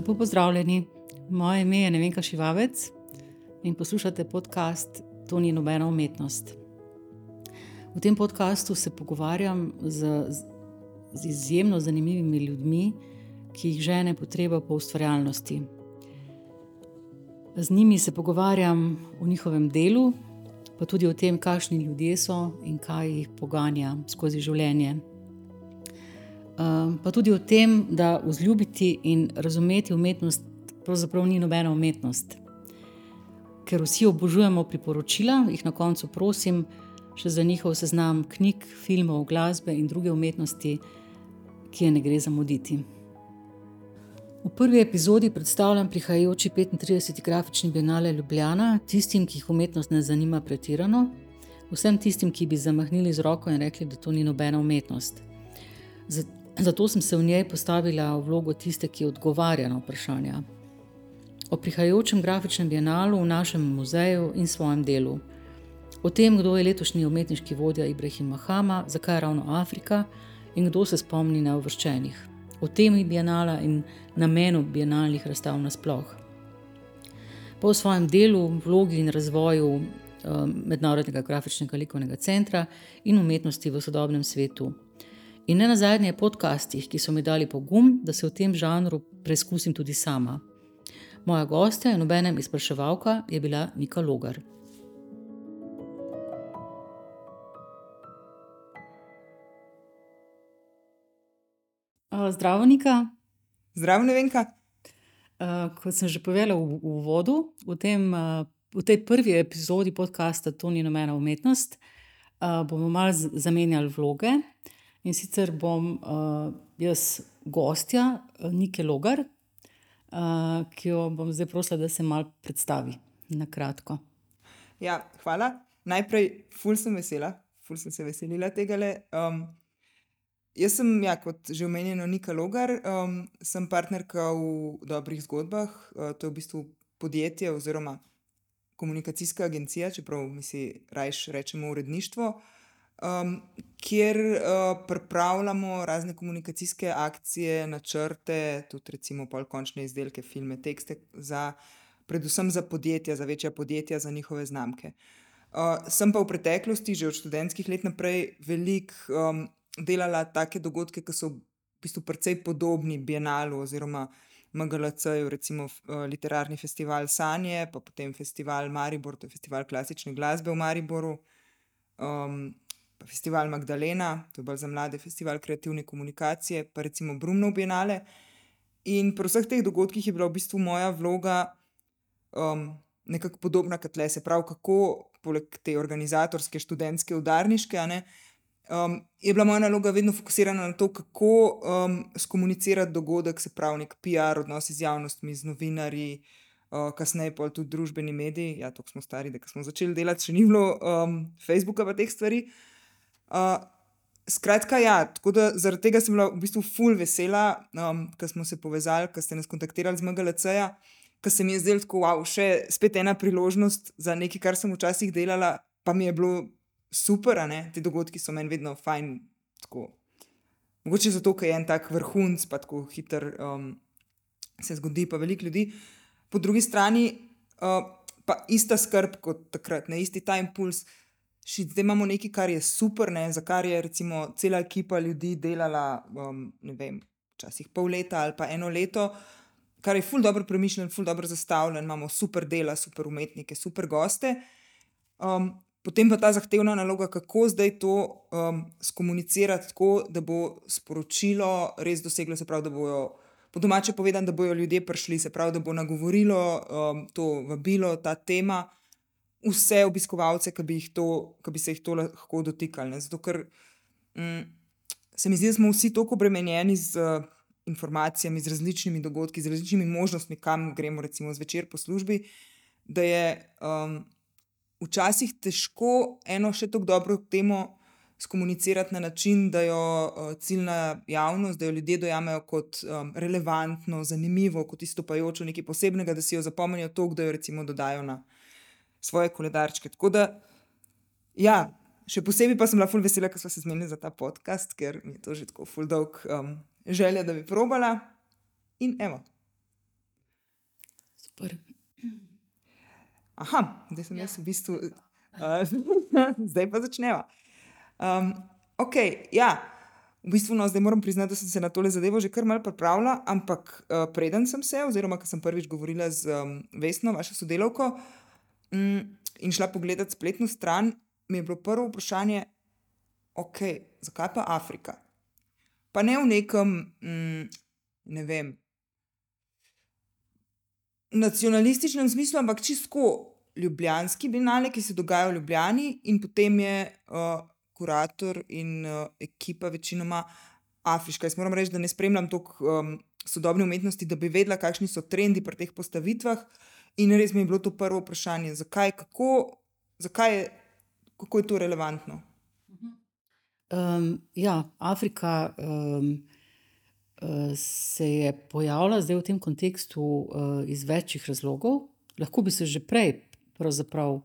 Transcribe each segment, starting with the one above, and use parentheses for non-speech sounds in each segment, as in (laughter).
Lepo pozdravljeni, moje ime je Nevenka Šivavec in poslušate podcast To ni nobena umetnost. V tem podkastu se pogovarjam z, z izjemno zanimivimi ljudmi, ki jih žene potreba po ustvarjalnosti. Z njimi se pogovarjam o njihovem delu, pa tudi o tem, kakšni ljudje so in kaj jih poganja skozi življenje. Ehm, pa tudi o tem, da vzljubiti in razumeti umetnost pravzaprav ni nobena umetnost. Ker vsi obožujemo priporočila, jih na koncu prosim še za njihov seznam knjig, filmov, glasbe in druge umetnosti, ki je ne gre zamuditi. V prvi epizodi predstavljam prihajajoči 35. grafični bienale Ljubljana, tistim, ki jih umetnost ne zanima pretirano, vsem tistim, ki bi zamahnili z roko in rekli, da to ni nobena umetnost. Zato sem se v njej postavila v vlogo tiste, ki odgovarja na vprašanja. O prihajajočem grafičnem bienalu v našem muzeju in svojem delu. O tem, kdo je letošnji umetniški vodja Ibrahim Mahama, zakaj je ravno Afrika in kdo se spomni na uvrščenih. O temi bienala in namenu bienalnih razstav nasploh. Po svojem delu, vlogi in razvoju um, Mednarodnega grafičnega likovnega centra in umetnosti v sodobnem svetu in ne na zadnje podcastih, ki so mi dali pogum, da se v tem žanru preizkusim tudi sama. Moja gostja in obenem izpraševalka je bila Nika Logar. Zdravo, Nika. Zdravo, Nevenka. Kot sem že povedala v uvodu, v, tem, v tej prvi epizodi podcasta To ni nobena umetnost, bomo malo zamenjali vloge. In sicer bom uh, jaz gostja uh, Nike Logar, uh, ki jo bom zdaj prosila, da se malo predstavi na kratko. Ja, hvala. Najprej, ful sem vesela, ful sem se veselila tega. Um, jaz sem, ja, kot že omenjeno, Nika Logar, um, sem partnerka v dobrih zgodbah. Uh, to je v bistvu podjetje oziroma komunikacijska agencija, čeprav mi si rajš rečemo uredništvo um, kjer uh, pripravljamo razne komunikacijske akcije, načrte, tudi recimo polkončne izdelke, filme, tekste, za, predvsem za podjetja, za večja podjetja, za njihove znamke. Uh, sem pa v preteklosti, že od študentskih let naprej, veliko um, delala take dogodke, ki so v bistvu precej podobni Bienalu oziroma MGLC-ju, recimo uh, literarni festival Sanje, pa potem festival Maribor, to je festival klasične glasbe v Mariboru. Um, festival Magdalena, to je bolj za mlade, festival kreativne komunikacije, pa recimo Brumno Bienale. In pri vseh teh dogodkih je bila v bistvu moja vloga um, nekako podobna kot le, se pravi, kako poleg te organizatorske, študentske, udarniške, ne, um, je bila moja naloga vedno fokusirana na to, kako um, skomunicirati dogodek, se pravi, nek PR, odnosi z javnostmi, z novinarji. Uh, kasneje pa tudi družbeni mediji, ja, tako smo stari, da smo začeli delati, še ni bilo um, Facebooka, pa teh stvari. Uh, Uh, skratka, ja, tako da zaradi tega sem bila v bistvu full vesela, um, ker smo se povezali, ker ste nas kontaktirali z MGLC-ja, ker se mi je zdelo tako, wow, še spet ena priložnost za nekaj, kar sem včasih delala, pa mi je bilo super, ne, ti dogodki so meni vedno fajn. Tako. Mogoče zato, ker je en tak vrhunc, pa tako hiter um, se zgodi, pa veliko ljudi. Po drugi strani uh, pa ista skrb kot takrat, ne isti ta impuls še zdaj imamo nekaj, kar je super, ne, za kar je recimo cela ekipa ljudi delala, um, ne vem, včasih pol leta ali pa eno leto, kar je ful dobro premišljen, ful dobro zastavljen, imamo super dela, super umetnike, super goste. Um, potem pa ta zahtevna naloga, kako zdaj to um, skomunicirati tako, da bo sporočilo res doseglo, se pravi, da bojo. Po domače povedano, da bodo ljudje prišli, se pravi, da bo nagovorilo um, to vabilo, ta tema, vse obiskovalce, ki bi, to, ki bi se jih to lahko dotikali. Ne? Zato, ker mm, se mi zdi, da smo vsi tako obremenjeni z uh, informacijami, z različnimi dogodki, z različnimi možnostmi, kam gremo, recimo zvečer po službi, da je um, včasih težko eno še tako dobro temo. Skomunicirati na način, da jo uh, ciljna javnost, da jo ljudje dojamejo kot um, relevantno, zanimivo, kot istopajočo, nekaj posebnega, da si jo zapomnijo to, da jo recimo dodajo na uh, svoje koledarčke. Tako da, ja, še posebej pa sem bila ful vesela, ker smo se zmenili za ta podcast, ker mi je to že tako ful dolg um, želja, da bi probala. In evo, super. Aha, zdaj sem jaz v bistvu. (laughs) Uh, zdaj pa začneva. Um, ok, ja. V bistvu, no, zdaj moram priznati, da sem se na tole zadevo že kar malo pripravila, ampak uh, preden sem se, oziroma ker sem prvič govorila z um, Vesno, vašo sodelovko, um, in šla pogledat spletno stran, mi je bilo prvo vprašanje, ok, zakaj pa Afrika? Pa ne v nekem, um, ne vem, nacionalističnem smislu, ampak čisto ljubljanski binale, ki se dogaja v Ljubljani, in potem je uh, kurator in uh, ekipa večinoma afriška. Jaz moram reči, da ne spremljam toliko um, sodobne umetnosti, da bi vedela, kakšni so trendi pri teh postavitvah. In res mi je bilo to prvo vprašanje, zakaj, kako, zakaj je, kako je to relevantno. Um, ja, Afrika. Um, se je pojavila zdaj v tem kontekstu uh, iz večjih razlogov. Lahko bi se že prej, pravzaprav uh,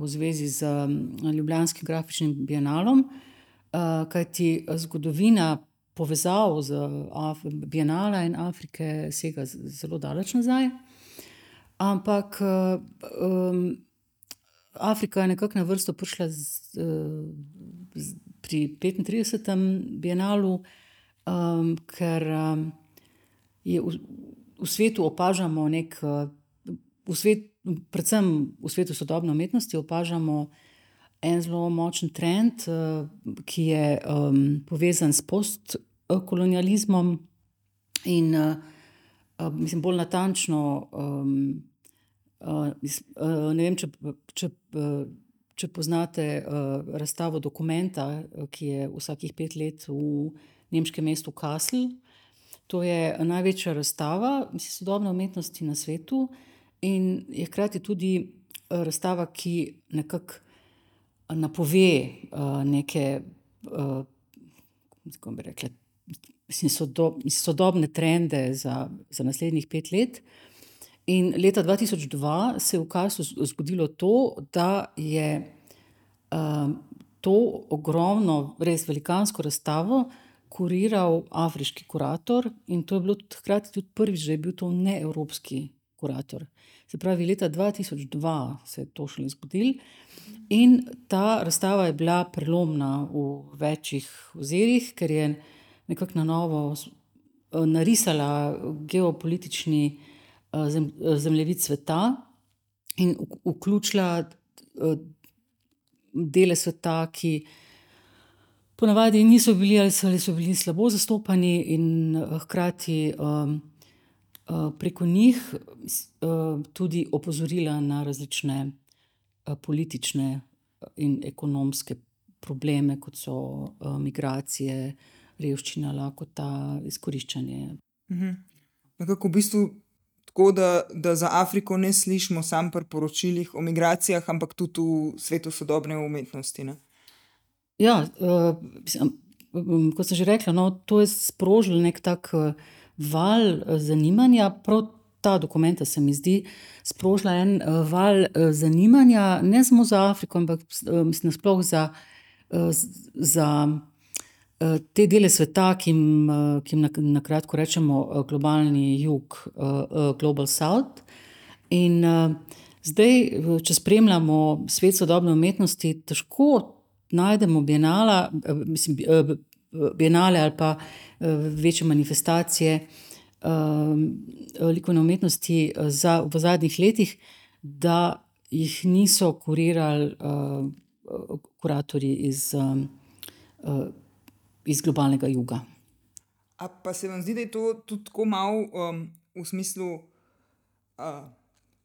v zvezi z um, Ljubljanskim grafičnim bienalom, uh, kajti zgodovina povezav z Af Bienala in Afrike sega zelo daleč nazaj. Ampak um, Afrika je nekako na vrsto prišla z, uh, z, pri 35. bienalu um, ker um, je v, v svetu opažamo nek, v svet, predvsem v svetu sodobne umetnosti, opažamo en zelo močen trend, uh, ki je um, povezan s postkolonializmom in uh, mislim, bolj natančno. Uh, uh, ne vem, če, če, uh, če poznate uh, razstavo dokumenta, ki je vsakih pet let v nemškem mestu Kassel. To je največja razstava sodobne umetnosti na svetu in je hkrati tudi razstava, ki nekako napove uh, neke, uh, rekla, sodob, sodobne trende za, za naslednjih pet let. In leta 2002 se je v Kasu zgodilo to, da je uh, to ogromno, res velikansko razstavo kuriral afriški kurator in to je bilo hkrati tudi prvič, da je bil to neevropski kurator. Se pravi, leta 2002 se je to šele zgodilo in ta razstava je bila prelomna v večjih ozirih, ker je nekako na novo narisala geopolitični zemljevid sveta in vključila dele sveta, ki ponavadi niso bili ali so, ali so bili slabo zastopani, in hkrati um, preko njih uh, tudi opozorila na različne uh, politične in ekonomske probleme, kot so uh, migracije, revščina, lakota, izkoriščanje. Mhm. Nekako v bistvu. Tako da, da za Afriko ne slišimo samo pri poročilih o migracijah, ampak tudi v svetu sodobne umetnosti. Ne? Ja, uh, kot sem že rekla, no, to je sprožilo nek tak val zanimanja. Ta dokument se mi zdi sprožila en val zanimanja, ne samo za Afriko, ampak mislim, sploh za, za te dele sveta, ki jim, ki jim na, na kratko rečemo uh, globalni jug, uh, uh, Global South. In zdaj, če spremljamo svet sodobne umetnosti, težko najdemo bienala, mislim, bienale ali pa večje manifestacije likovne umetnosti za, v zadnjih letih, da jih niso kurirali kuratorji iz, iz globalnega juga. A pa se vam zdi, da je to tudi tako malo um, v smislu. Uh,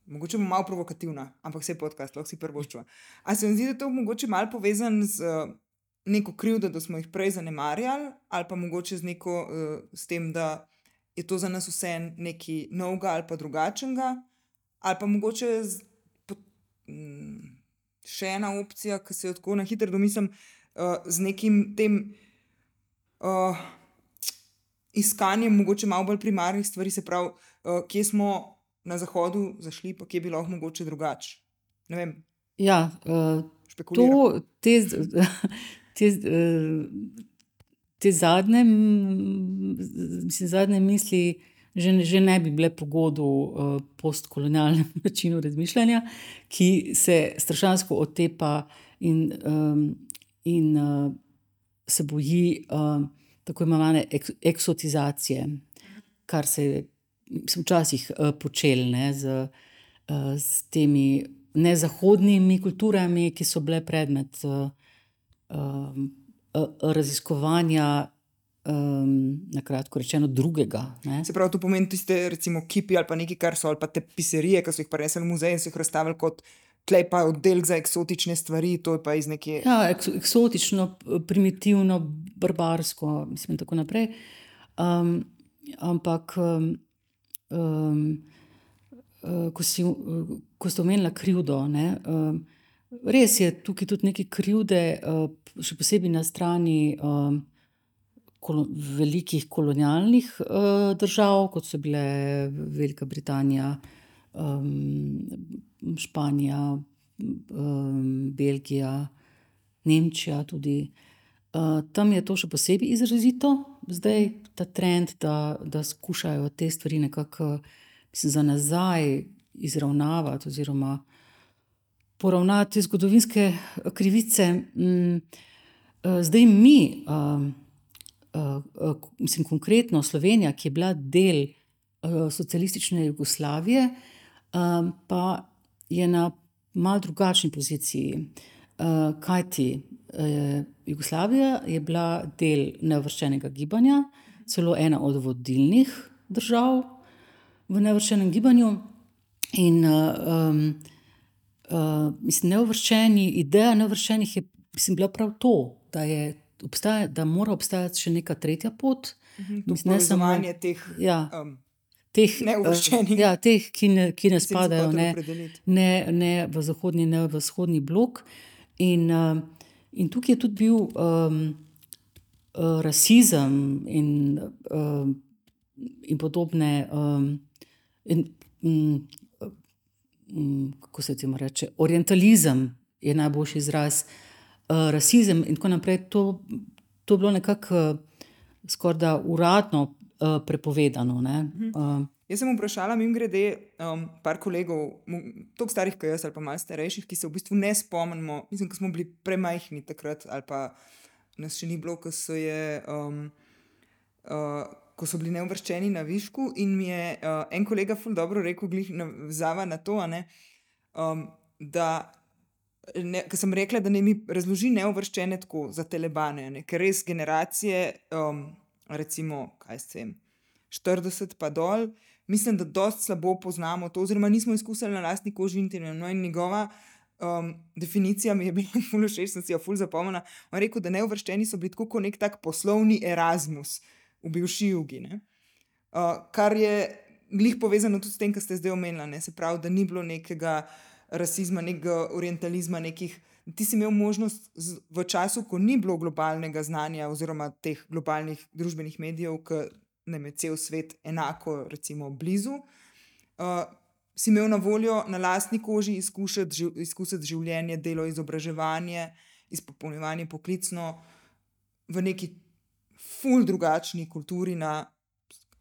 Mogoče bo malo provokativna, ampak vse podcast, lahko si prvo čuva. A se mi zdi, da je to mogoče malo povezano z uh, neko krivdo, da smo jih prej zanemarjali, ali pa mogoče z, neko, uh, s tem, da je to za nas vse nekaj novega ali pa drugačnega, ali pa mogoče z, po, mm, še ena opcija, ki se jo tako na hitro domislim, uh, z nekim tem uh, iskanjem, mogoče malo bolj primarnih stvari, se pravi, uh, kje smo na zahodu zašli, pa je bilo mogoče drugače. Ja, uh, to, te, (laughs) te, uh, te zadnje, mislim, zadnje misli že, že ne bi bile pogodu uh, postkolonialnemu (laughs) načinu razmišljanja, ki se strašansko otepa in, um, in uh, se boji uh, tako imenovane ek, eksotizacije, kar se je včasih uh, počelo z, uh, z temi nezahodnimi kulturami, ki so bile predmet uh, uh, raziskovanja um, na kratko rečeno, drugega. Ne? Se pravi, to pomeni tiste, recimo, kipi ali pa nekaj, kar so, ali pa te piserije, ki so jih prenesli v muzej in so jih razstavili kot. Tlej pa oddelek za eksotične stvari, to je pa iz neke. Ja, eksotično, primitivno, barbarsko, mislim, tako naprej. Um, ampak, um, um, ko, si, ko ste omenili krivdo, ne, um, res je tukaj tudi nekaj krivde, uh, še posebej na strani. Um, kolo, velikih kolonialnih uh, držav, kot so bile Velika Britanija, Španija, um, Belgija, Nemčija. Uh, tam je to še posebej izrazito, zdaj ta trend, da, da skušajo te stvari nekako za nazaj izravnavati oziroma poravnati zgodovinske krivice. Um, zdaj mi. Um, uh, mislim, konkretno Slovenija, ki je bila del socialistične Jugoslavije, uh, pa je na malce drugačni poziciji. Uh, Kaj ti? Uh, Jugoslavija je bila del nevrščenega gibanja, celo ena od vodilnih držav v nevrščenem gibanju. In uh, um, uh, mislim, neuvrščeni, ideja neuvrščenih je mislim, bila prav to, da je obstaja, da mora obstajati še neka tretja pot. Mhm, ne samo teh, ja, um, teh neuvrščenih. Uh, ja, teh, ki ne, ki ne spadajo ne, ne, ne v zahodni, ne v vzhodni blok. In, uh, in tukaj je tudi bil um, rasizem in, uh, in podobne. Um, in, um, um, kako se temu reče? Orientalizem je najboljši izraz. Uh, rasizem in tako naprej, to, to je bilo nekako uh, skoraj da uradno uh, prepovedano. Uh, jaz sem vprašala, mi grede, um, par kolegov, tako starih kot jaz, ali pa malo starejših, ki se v bistvu ne spomnimo, mislim, da smo bili premajhni takrat, ali pa nas še ni bilo, ko so, je, um, uh, ko so bili neuvrščeni na višku. In mi je uh, en kolega ful dobro rekel, glih na, na to, ne, um, da Ker sem rekla, da ne mi razloži neuvrščene tako za telebane, ne? ker res generacije, um, recimo, kaj se jim, 40 pa dol, mislim, da dosta slabo poznamo to, oziroma nismo izkusili na lastni koži in temu. No, in njegova um, definicija mi je bila (laughs) fully všeč, sem si jo fully zapomnila. On rekel, da neuvrščeni so bili tako kot nek tak poslovni Erasmus v bivši jugi. Uh, kar je glih povezano tudi s tem, kar ste zdaj omenili, se pravi, da ni bilo nekega rasizma, nekega orientalizma. Nekih, ti si imel možnost v času, ko ni bilo globalnega znanja oziroma teh globalnih družbenih medijev, ki nam je cel svet enako, recimo, blizu. Uh, si imel na voljo na lastni koži izkušati, živ, izkusiti življenje, delo, izobraževanje, izpopolnjevanje poklicno v neki ful drugačni kulturi, na,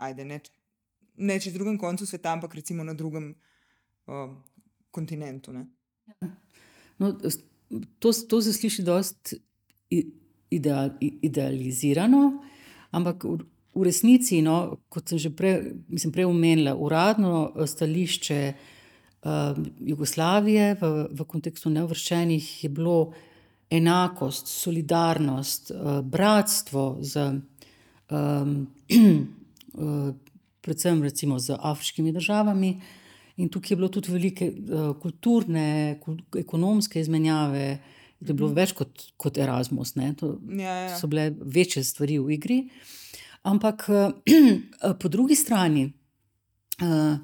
ajde, ne, ne če drugem koncu sveta, ampak recimo na drugem uh, kontinentu. No, to, to se sliši precej ideal, idealizirano, ampak v, v resnici, no, kot sem že prej, mislim, prej omenila, uradno eh, stališče uh, Jugoslavije v, v kontekstu neuvrščenih je bilo enakost, solidarnost, uh, bratstvo z. Um, (clears throat) Predvsem recimo z afriškimi državami, uh, In tukaj je bilo tudi velike uh, kulturne, kul ekonomske izmenjave, da je bilo mhm. več kot, kot Erasmus. To, ja, ja. So bile večje stvari v igri. Ampak uh, po drugi strani uh,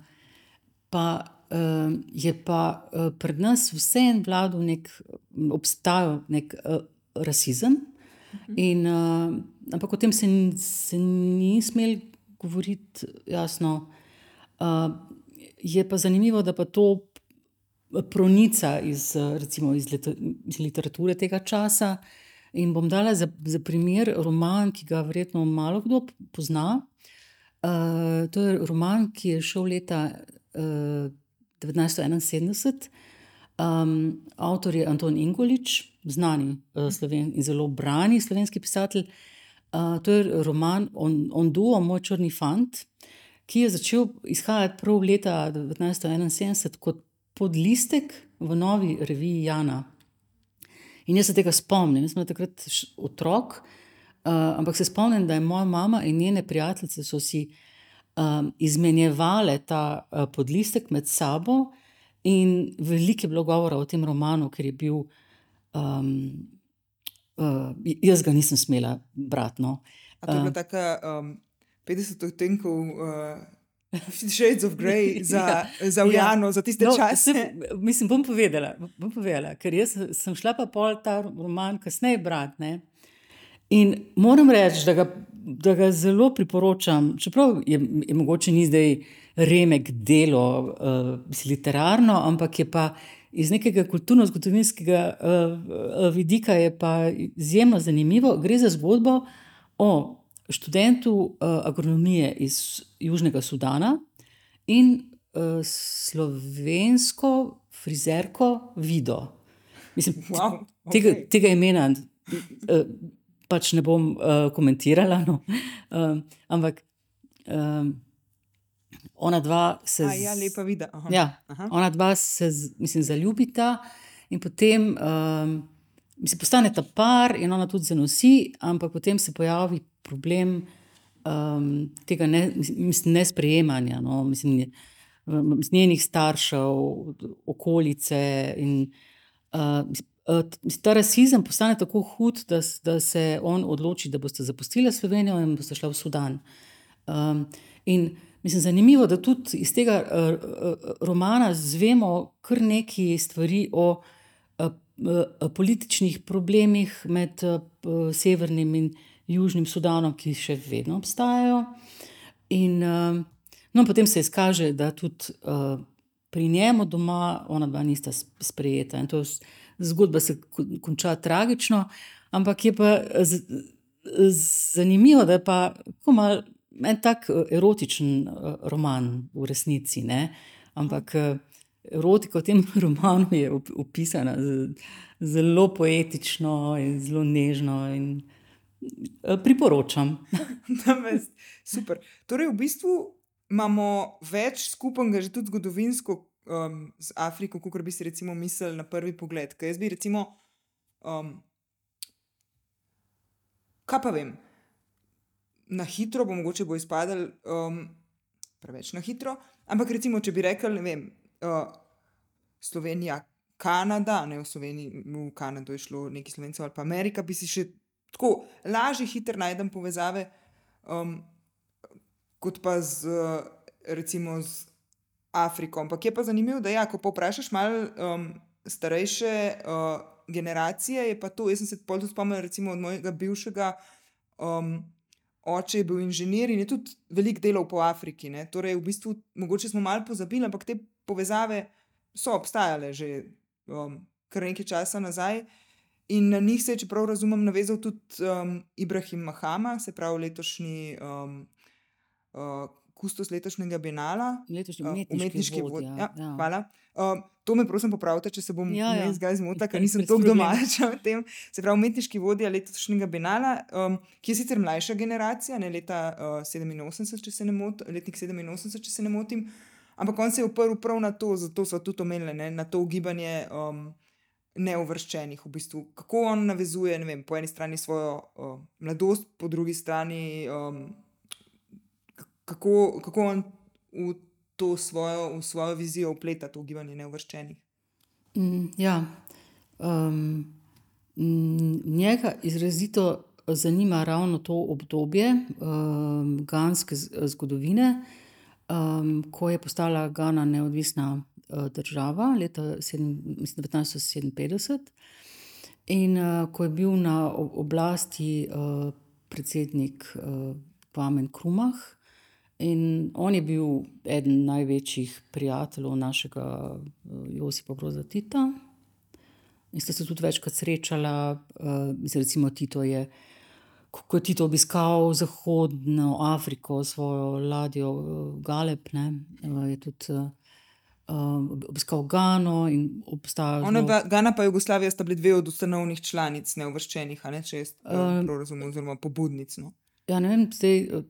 pa, uh, je pa uh, pred nas vseeno vladal nek, obstajal nek uh, rasizem. Mhm. In, uh, ampak o tem se, se ni smel govoriti jasno. Uh, Je pa zanimivo, da pa to pronica iz, recimo, iz, liter, iz literature tega časa. In bom dala za, za primer roman, ki ga verjetno malo kdo pozna. Uh, to je roman, ki je šel leta uh, 1971. Um, avtor je Anton Ingolič, znani uh, sloven in zelo brani slovenski pisatelj. Uh, to je roman Onduo, on moj črni fant, ki je začel izhajati prav leta 1971 kot podlistek v novi reviji Jana. In jaz se tega spomnim, jaz sem takrat otrok, uh, ampak se spomnim, da je moja mama in njene prijateljice so si um, izmenjevale ta uh, podlistek med sabo, in veliko je bilo govora o tem romanu, ker je bil. Um, uh, jaz ga nisem smela brati. No. Uh, to je bila taka um, 50 odtenkov. Uh... Shades of Grey za, (laughs) ja, za Ujano, ja. za tiste no, čase. Se, mislim, bom povedala, bom povedala, ker jaz sem šla pa pol ta roman kasneje brati. In moram reči, da ga, da ga zelo priporočam, čeprav je, je mogoče ni zdaj remek delo, uh, literarno, ampak je pa iz nekega kulturno-zgodovinskega uh, vidika izjemno zanimivo. Gre za zgodbo o študentu uh, agronomije iz Južnega Sudana in uh, slovensko frizerko Vido. Mislim, wow, okay. tega, tega imena. Uh, pač ne bom uh, komentirala. No. Uh, ampak um, ona dva se. Z... Ja, lepa vidi. Ja, ona dva se, mislim, zaljubita in potem um, se postane ta par in ona tudi zanosi, ampak potem se pojavi problem um, tega ne, mislim, nesprejemanja. No, mislim, njenih staršev, okolice. In, uh, ta rasizem postane tako hud, da, da se on odloči, da boste zapustili Slovenijo in boste šli v Sudan. Um, in mislim, zanimivo je, da tudi iz tega uh, romana zvemo kar nekaj stvari o uh, uh, političnih problemih med uh, Severnim in Južnim Sudanom, ki še vedno obstajajo. In uh, no, potem se izkaže, da tudi uh, pri njemu doma ona dva nista sprejeta. In to je zgodba se konča tragično, ampak je pa zanimivo, da je pa en tak eh, erotičen eh, roman v resnici. Ne? Ampak eh, erotika v tem (laughs) romanu je opisana zelo poetično in zelo nežno. In priporočam. (laughs) Super. Torej, v bistvu imamo več skupnega, že tudi zgodovinsko, um, z Afriko, kot bi si recimo mislili na prvi pogled. Kaj jaz bi recimo, um, kaj pa vem, na hitro bo mogoče bo izpadel um, preveč na hitro. Ampak recimo, če bi rekel, ne vem, uh, Slovenija, Kanada, ne v Sloveniji, v Kanado je šlo neki slovenci ali pa Amerika, bi si še tako lažje, hitro najdem povezave. Um, Kot pa z, recimo, z Afriko. Ampak je pa zanimivo, da ja, ko vprašaš malo um, starejše uh, generacije, je pa to. Jaz sem se tudi spomnil, recimo od mojega bivšega um, oče, je bil inženir in je tudi veliko delal po Afriki. Ne? Torej, v bistvu, mogoče smo malo pozabili, ampak te povezave so obstajale že um, kar nekaj časa nazaj. In na njih se je, če prav razumem, navezal tudi um, Ibrahim Mahama, se pravi letošnji. Um, uh, kustos letošnjega Bienala, letošnji umetniški, umetniški vodja. vodja. Ja, ja. Hvala. Um, to me prosim popravite, če se bom ja, ja. zdaj zmotil, ker nisem tako domača v tem. Se pravi, umetniški vodja letošnjega Bienala, um, ki je sicer mlajša generacija, ne leta uh, 87, če se ne motim, letnik 87, če se ne motim. Ampak on se je uprl prav na to, zato so tudi omenili na to ugibanje um, neuvrščenih. V bistvu. Kako on navezuje, vem, po eni strani svojo uh, mladosti, po drugi strani. Um, kako, kako on v to svojo, v svojo vizijo upleta to gibanje neuvrščenih. Mm, ja, um, njega izrazito zanima ravno to obdobje um, ganske zgodovine, um, ko je postala Gana neodvisna država leta 1957. In uh, ko je bil na oblasti uh, predsednik uh, Pamen Krumah, In on je bil eden največjih prijateljev našega eh, Josipa Broza Tita. In sta se tudi večkrat srečala, uh, recimo Tito je ko je Tito obiskal Zahodno Afriko, svojo ladjo uh, Galep, ne, uh, je tudi uh, obiskal Gano in obstajal. Zelo... Gana pa Jugoslavija sta bili dve od ustanovnih članic, neuvrščenih, ne če jaz uh, prav razumem, oziroma pobudnic. No. Ja, ne vem, zdaj,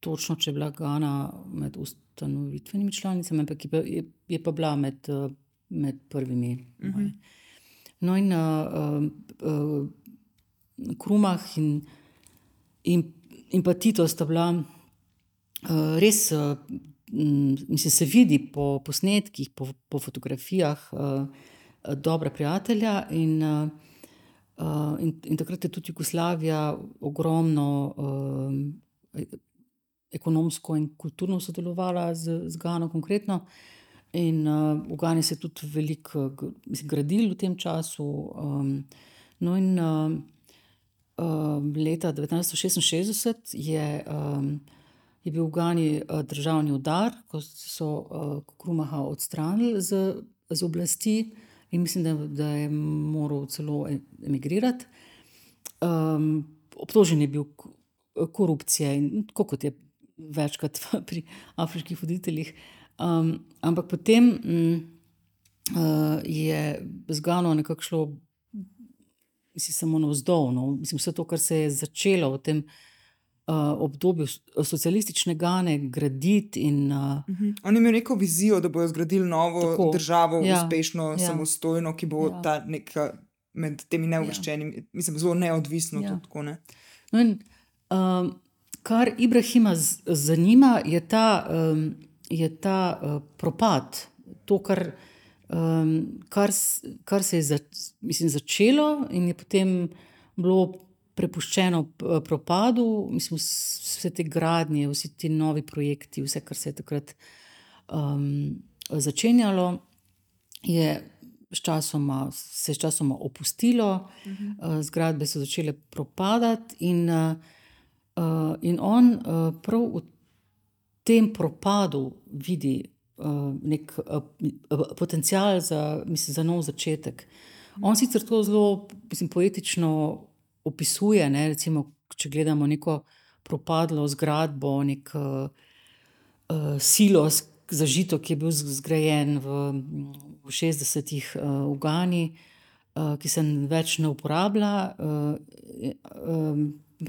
točno če je bila Gana med ustanovitvenimi članicami, ampak je, je, je pa bila med, med prvimi. Uh. -huh. No, in uh, uh, Krumah in, in, in pa Tito sta bila uh, res. Uh, Mislim, se vidi po posnetkih, po, po fotografijah, uh, dobra prijatelja. In, uh, in, in takrat je tudi Jugoslavija ogromno uh, ekonomsko in kulturno sodelovala z, z Gano, konkretno. In uh, v Gani se je tudi veliko gradil v tem času. Um, no, in uh, uh, leta 1966 je. Um, je bil v Gani uh, državni udar, ko so uh, Krumaha odstranili z, z oblasti in mislim, da, da je moral celo e, emigrirati. Um, obtožen je bil korupcije in tako kot je večkrat pri afriških voditeljih. Um, ampak potem um, uh, je zgano nekako šlo, mislim, samo navzdol. No? Mislim, vse to, kar se je začelo v tem obdobju socialistične gane graditi. In, uh, uh -huh. Oni imajo neko vizijo, da bodo zgradili novo tako, državo, ja, uspešno, ja. samostojno, ki bo ja. ta neka med temi neuvrščenimi, ja. mislim, zelo neodvisno. Ja. Tako, ne? no in, um, kar Ibrahima zanima, je ta, um, je ta uh, propad. To, kar, um, kar, kar se je za, mislim, začelo, in je potem bilo prepuščeno eh, propadu, mislim, vse te gradnje, vsi ti novi projekti, vse, kar se je takrat um, začenjalo, je sčasoma, se je sčasoma opustilo, uh -huh. uh, zgradbe so začele propadati, in, uh, in on uh, prav v tem propadu vidi. Uh, nek uh, potencial za, mislim, za nov začetek. On sicer to zelo mislim, poetično opisuje. Ne, recimo, če gledamo neko propadlo zgradbo, nek uh, silo za žito, ki je bil zgrajen v, v 60-ih uh, v Gani, uh, ki se več ne uporablja. Uh, um,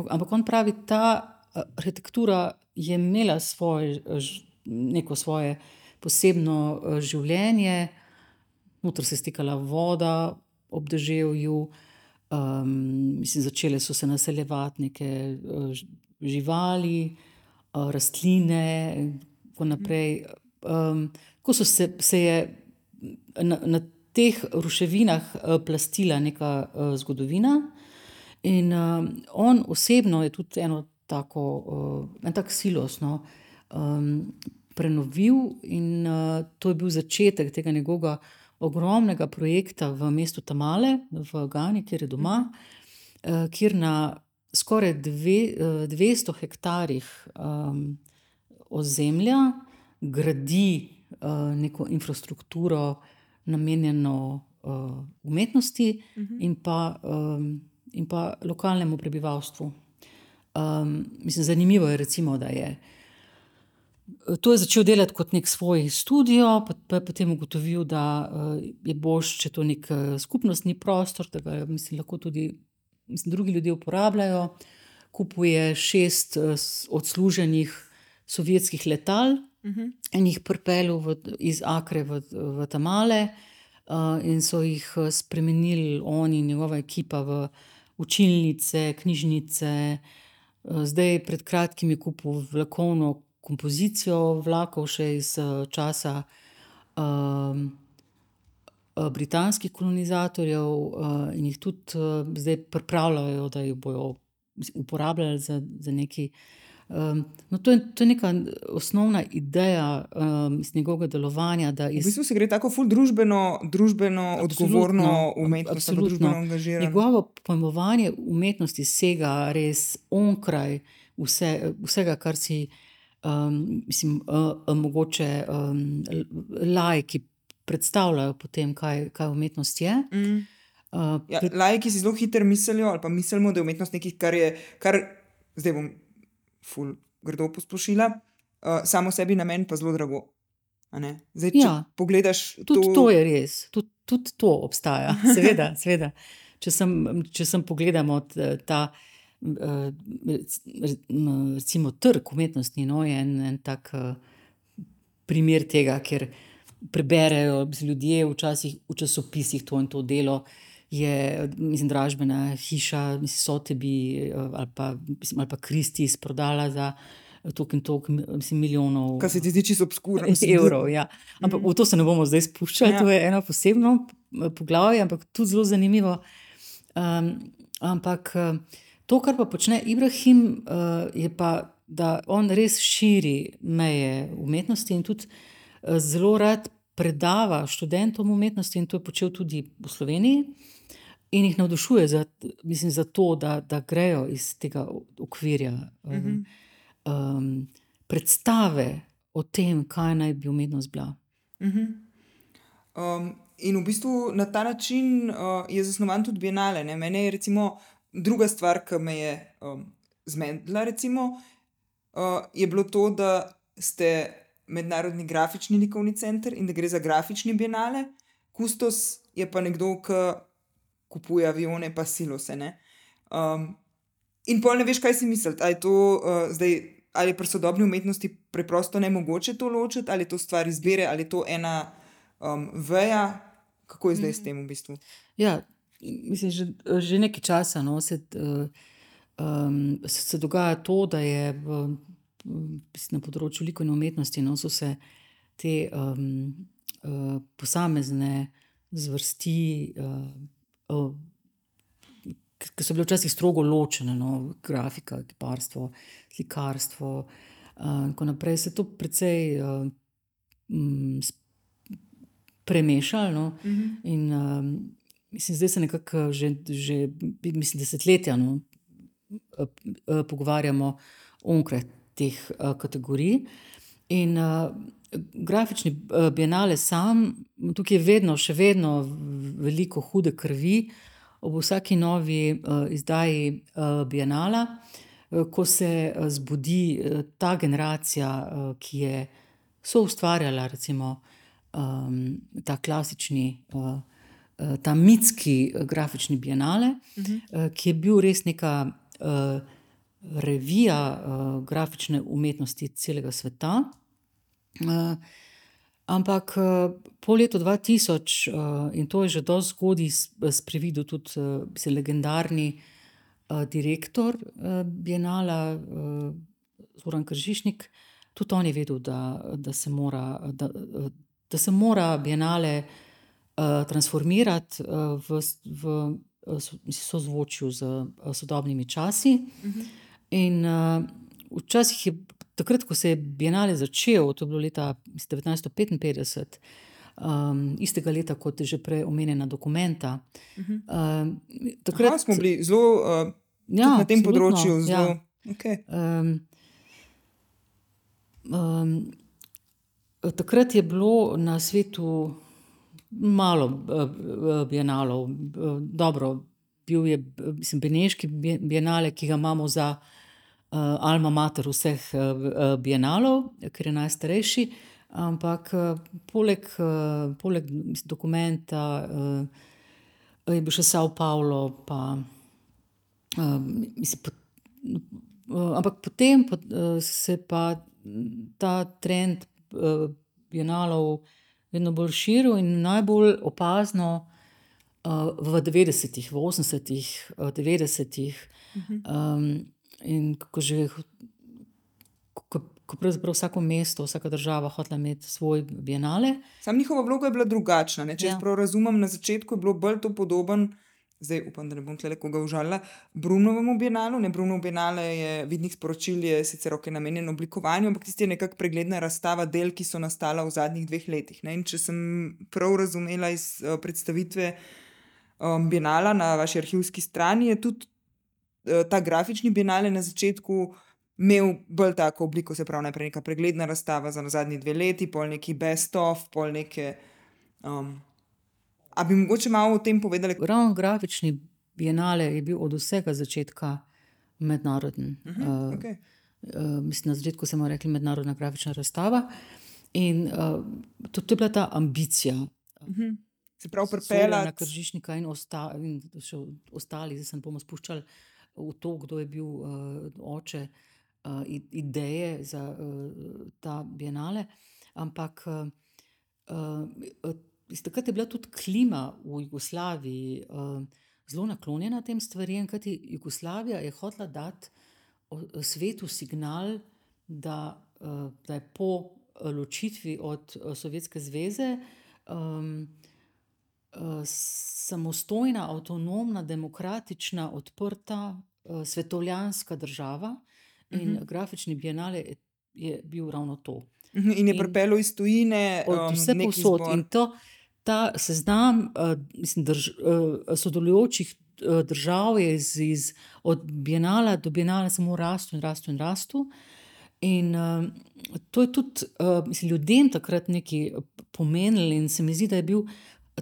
ampak on pravi, da ta arhitektura je imela svoje, neko svoje posebno življenje. Notr se je stikala voda ob deževju, uh, Um, mislim, začele so se naseljevati neke uh, živali, uh, rastline, in tako naprej. Um, ko so se, se je na, na teh ruševinah uh, plastila neka uh, zgodovina, in um, on osebno je tudi eno tako, uh, en tak silos no, um, prenovil, in uh, to je bil začetek tega njegovega ogromnega projekta v mestu Tamale, v Gani, kjer je doma, eh, kjer na skoraj dve, 200 eh, hektarjih um, ozemlja gradi uh, neko infrastrukturo, namenjeno uh, umetnosti uh mhm. -huh. in, pa, um, in pa lokalnemu prebivalstvu. Um, mislim, zanimivo je, recimo, da je. To je začel delati kot nek svoj studio, pa je potem ugotovil, da eh, je boš, če to nek eh, skupnostni prostor, da ga mislim, lahko tudi mislim, drugi ljudje uporabljajo. Kupuje šest eh, odsluženih sovjetskih letal uh mhm. -huh. in jih pripeljal iz Akre v, v Tamale, uh, in so jih spremenili oni in njegova ekipa v učilnice, knjižnice. Zdaj, pred kratkim je kupil vlakovno kompozicijo vlakov še iz uh, časa uh, britanskih kolonizatorjev uh, in jih tudi uh, zdaj pripravljajo, da jih bodo uporabljali za, za neki. Um, no, to, je, to je neka osnovna ideja um, iz njegovega delovanja. Iz... V bistvu se gre tako ful družbeno, družbeno odgovorno umetnost, da se angažira. Njegovo pojmovanje umetnosti sega res onkraj vse, vsega, kar si um, mislim, uh, mogoče um, lajki predstavljajo potem, kaj, kaj umetnost je. Mm. Uh, Ja, pred- Lajki si zelo hitro mislijo, ali pa mislimo, da je umetnost nekaj, kar je, kar zdaj bom ful grdo posplošila, uh, samo sebi namen pa zelo drago. Zdaj, Ja. pogledaš Tudi to, to je res, tudi, tudi to obstaja, (laughs) seveda. seveda. Če, sem, če sem pogledamo ta, eh, rec- m, recimo, trg umetnostni, no, je en, en tak eh, primer tega, ker preberejo ljudje včasih v časopisih to in to delo. Je, mislim, dražbena hiša, mislim, Sotebi eh, ali pa, mislim, ali pa Kristis prodala za toliko in toliko mislim, milijonov kar se ti zdi čisto obskurno. evrov. Ja. Ampak v to se ne bomo zdaj spuščali, Ja. to je eno posebno eh, poglavje, ampak tudi zelo zanimivo. Um, ampak eh, to, kar pa počne Ibrahim, uh, je pa, da on res širi meje umetnosti in tudi uh, zelo rad predava študentom umetnosti, in to je počel tudi v Sloveniji. In jih navdušuje za, mislim, za to, da, da grejo iz tega okvirja um, um, predstave o tem, kaj naj bi umetnost bila. Um, in v bistvu na ta način uh, je zasnovan tudi Bienale. Ne? Mene je recimo druga stvar, ki me je um, zmedla, recimo, uh, je bilo to, da ste mednarodni grafični likovni center in da gre za grafični Bienale. Kustos je pa nekdo, ki kupuje avione, pa silose. ne. Um, in pol ne veš, kaj si misliti. Ali je to uh, zdaj, ali je pri sodobni umetnosti preprosto ne mogoče to ločiti, ali je to stvar izbire, ali je to ena um, veja, kako je zdaj s tem v bistvu. Ja, mislim, že, že nekaj časa no, se, um, se, se dogaja to, da je v, na področju likovne umetnosti no, so se te um, uh, posamezne zvrsti, uh, uh, ki so bile včasih strogo ločene, no, grafika, kiparstvo, slikarstvo. Uh, in tako naprej se je to precej uh, um, premešalo. No, uh -huh. In um, mislim, zdaj se nekako že, že mislim, desetletja no, eh, eh, pogovarjamo onkraj teh kategorij. In uh, grafični bienale sam, tukaj je vedno, še vedno veliko hude krvi. Ob vsaki novi uh, izdaji uh, bienala, uh, ko se uh, zbudi uh, ta generacija, uh, ki je so ustvarjala recimo um, ta klasični, uh, ta mitski uh, grafični bienale, uh -huh. uh, ki je bil res neka uh, revija uh, grafične umetnosti celega sveta. Uh, ampak uh, po letu 2000, uh, in to je že dosti zgodaj sprevidel tudi uh, mislim, legendarni uh, direktor uh, Bienala, uh, Zoran Kržišnik, tudi on je vedel, da, da, se, mora, da, da se mora Bienale transformirati uh, v, v sozvočju z sodobnimi časi. Uh -huh. In uh, včasih je, takrat, ko se je Bienale začel, to je bilo leta 1955. Um, istega leta, kot je že prej omenjena dokumenta. Uh -huh. uh, takrat Aha, smo bili zelo uh, ja, na tem absolutno, področju. Zelo, Ja. okay. Um, um, takrat je bilo na svetu malo uh, bienalov. Uh, dobro, bil je mislim, Beneški bienale, ki ga imamo za uh, Alma Mater vseh uh, bienalov, ker je najstarejši. Ampak poleg, poleg dokumenta je bil še Sao Paulo, pa mislim. Po, ampak potem po, uh, se pa ta trend bienalov vedno bolj širil in najbolj opazno uh, v 90-ih, v 80-ih, uh, 90-ih. Uh -huh. um, in kako že, ko, ko pravzaprav vsako mesto, vsaka država hotela imeti svoj bienale. Sam njihova vloga je bila drugačna. Ne? Če ja. Ja. prav razumem, na začetku je bilo bolj to podoben. Zdaj upam, da ne bom tle koga užalila. Brunovemu bienalu, ne Brunov bienale je vidnih sporočil, je sicer ok, namenjen oblikovanju, ampak tisti je nekako pregledna razstava del, ki so nastala v zadnjih dveh letih. Ne? In če sem prav razumela iz uh, predstavitve um, bienala na vaši arhivski strani, je tudi uh, ta grafični bienale na začetku imel bolj tako obliko, se pravi najprej neka pregledna razstava za zadnji dve leti, pol neki best of, pol neke. Um, A bi mogoče malo o tem povedali? Ravno grafični bienale je bil od vsega začetka mednaroden. Uh -huh, okay. uh, mislim, na začetku smo rekli mednarodna grafična razstava. In uh, to, to je bila ta ambicija. Uh -huh. Se pravi, pripeljati na kržišnika in, osta, in še ostali, zdaj se bomo spuščali v to, kdo je bil uh, oče uh, ideje za uh, ta bienale. Ampak uh, uh, takrat je bila tudi klima v Jugoslaviji uh, zelo naklonjena tem stvarem, kajti Jugoslavija je hotela dati svetu signal, da, uh, da je po ločitvi od uh, Sovjetske zveze. Um, Samostojna, avtonomna, demokratična, odprta, svetovljanska država, in uh mhm. -huh. grafični bienale je, je bil ravno to. In je pripeljal iz tujine, um, vse posod. In to, ta seznam uh, mislim, drž, uh, sodelujočih uh, držav je iz, iz, od bienala do bienala samo rastu in rastu in rastu. In uh, to je tudi uh, mislim, ljudem takrat nekaj pomenilo, in se mi zdi, da je bil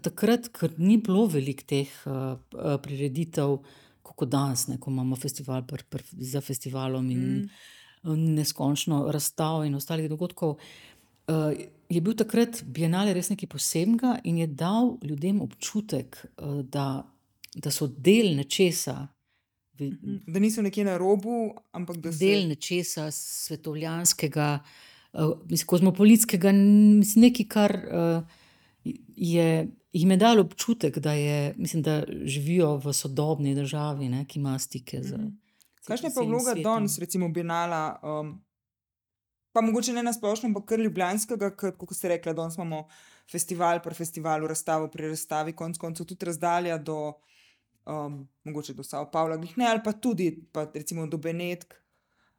takrat, ker ni bilo veliko teh uh, prireditev, kot danes, ne, ko imamo festival pr, pr, za festivalom in mm neskončno razstav in ostalih dogodkov. Uh, je bil takrat Bienale res nekaj posebnega in je dal ljudem občutek, uh, da, da so del nečesa. Da niso nekje na robu, ampak da so del nečesa svetovljanskega, uh, kozmopolitskega, nekaj, kar uh, je jim je dal občutek, da, je, mislim, da živijo v sodobni državi, ne, ki ima stike z. Mm -hmm. Kakšna je pa vloga danes, recimo, Bienala, um, pa mogoče ne na splošno, ampak kar ljubljanskega, kot ste rekli, danes imamo festival, pri festivalu, razstavo pri razstavi, konec koncev tudi razdalja do, um, mogoče do Sao Paula, ne, ali pa tudi, pa recimo do Benetk,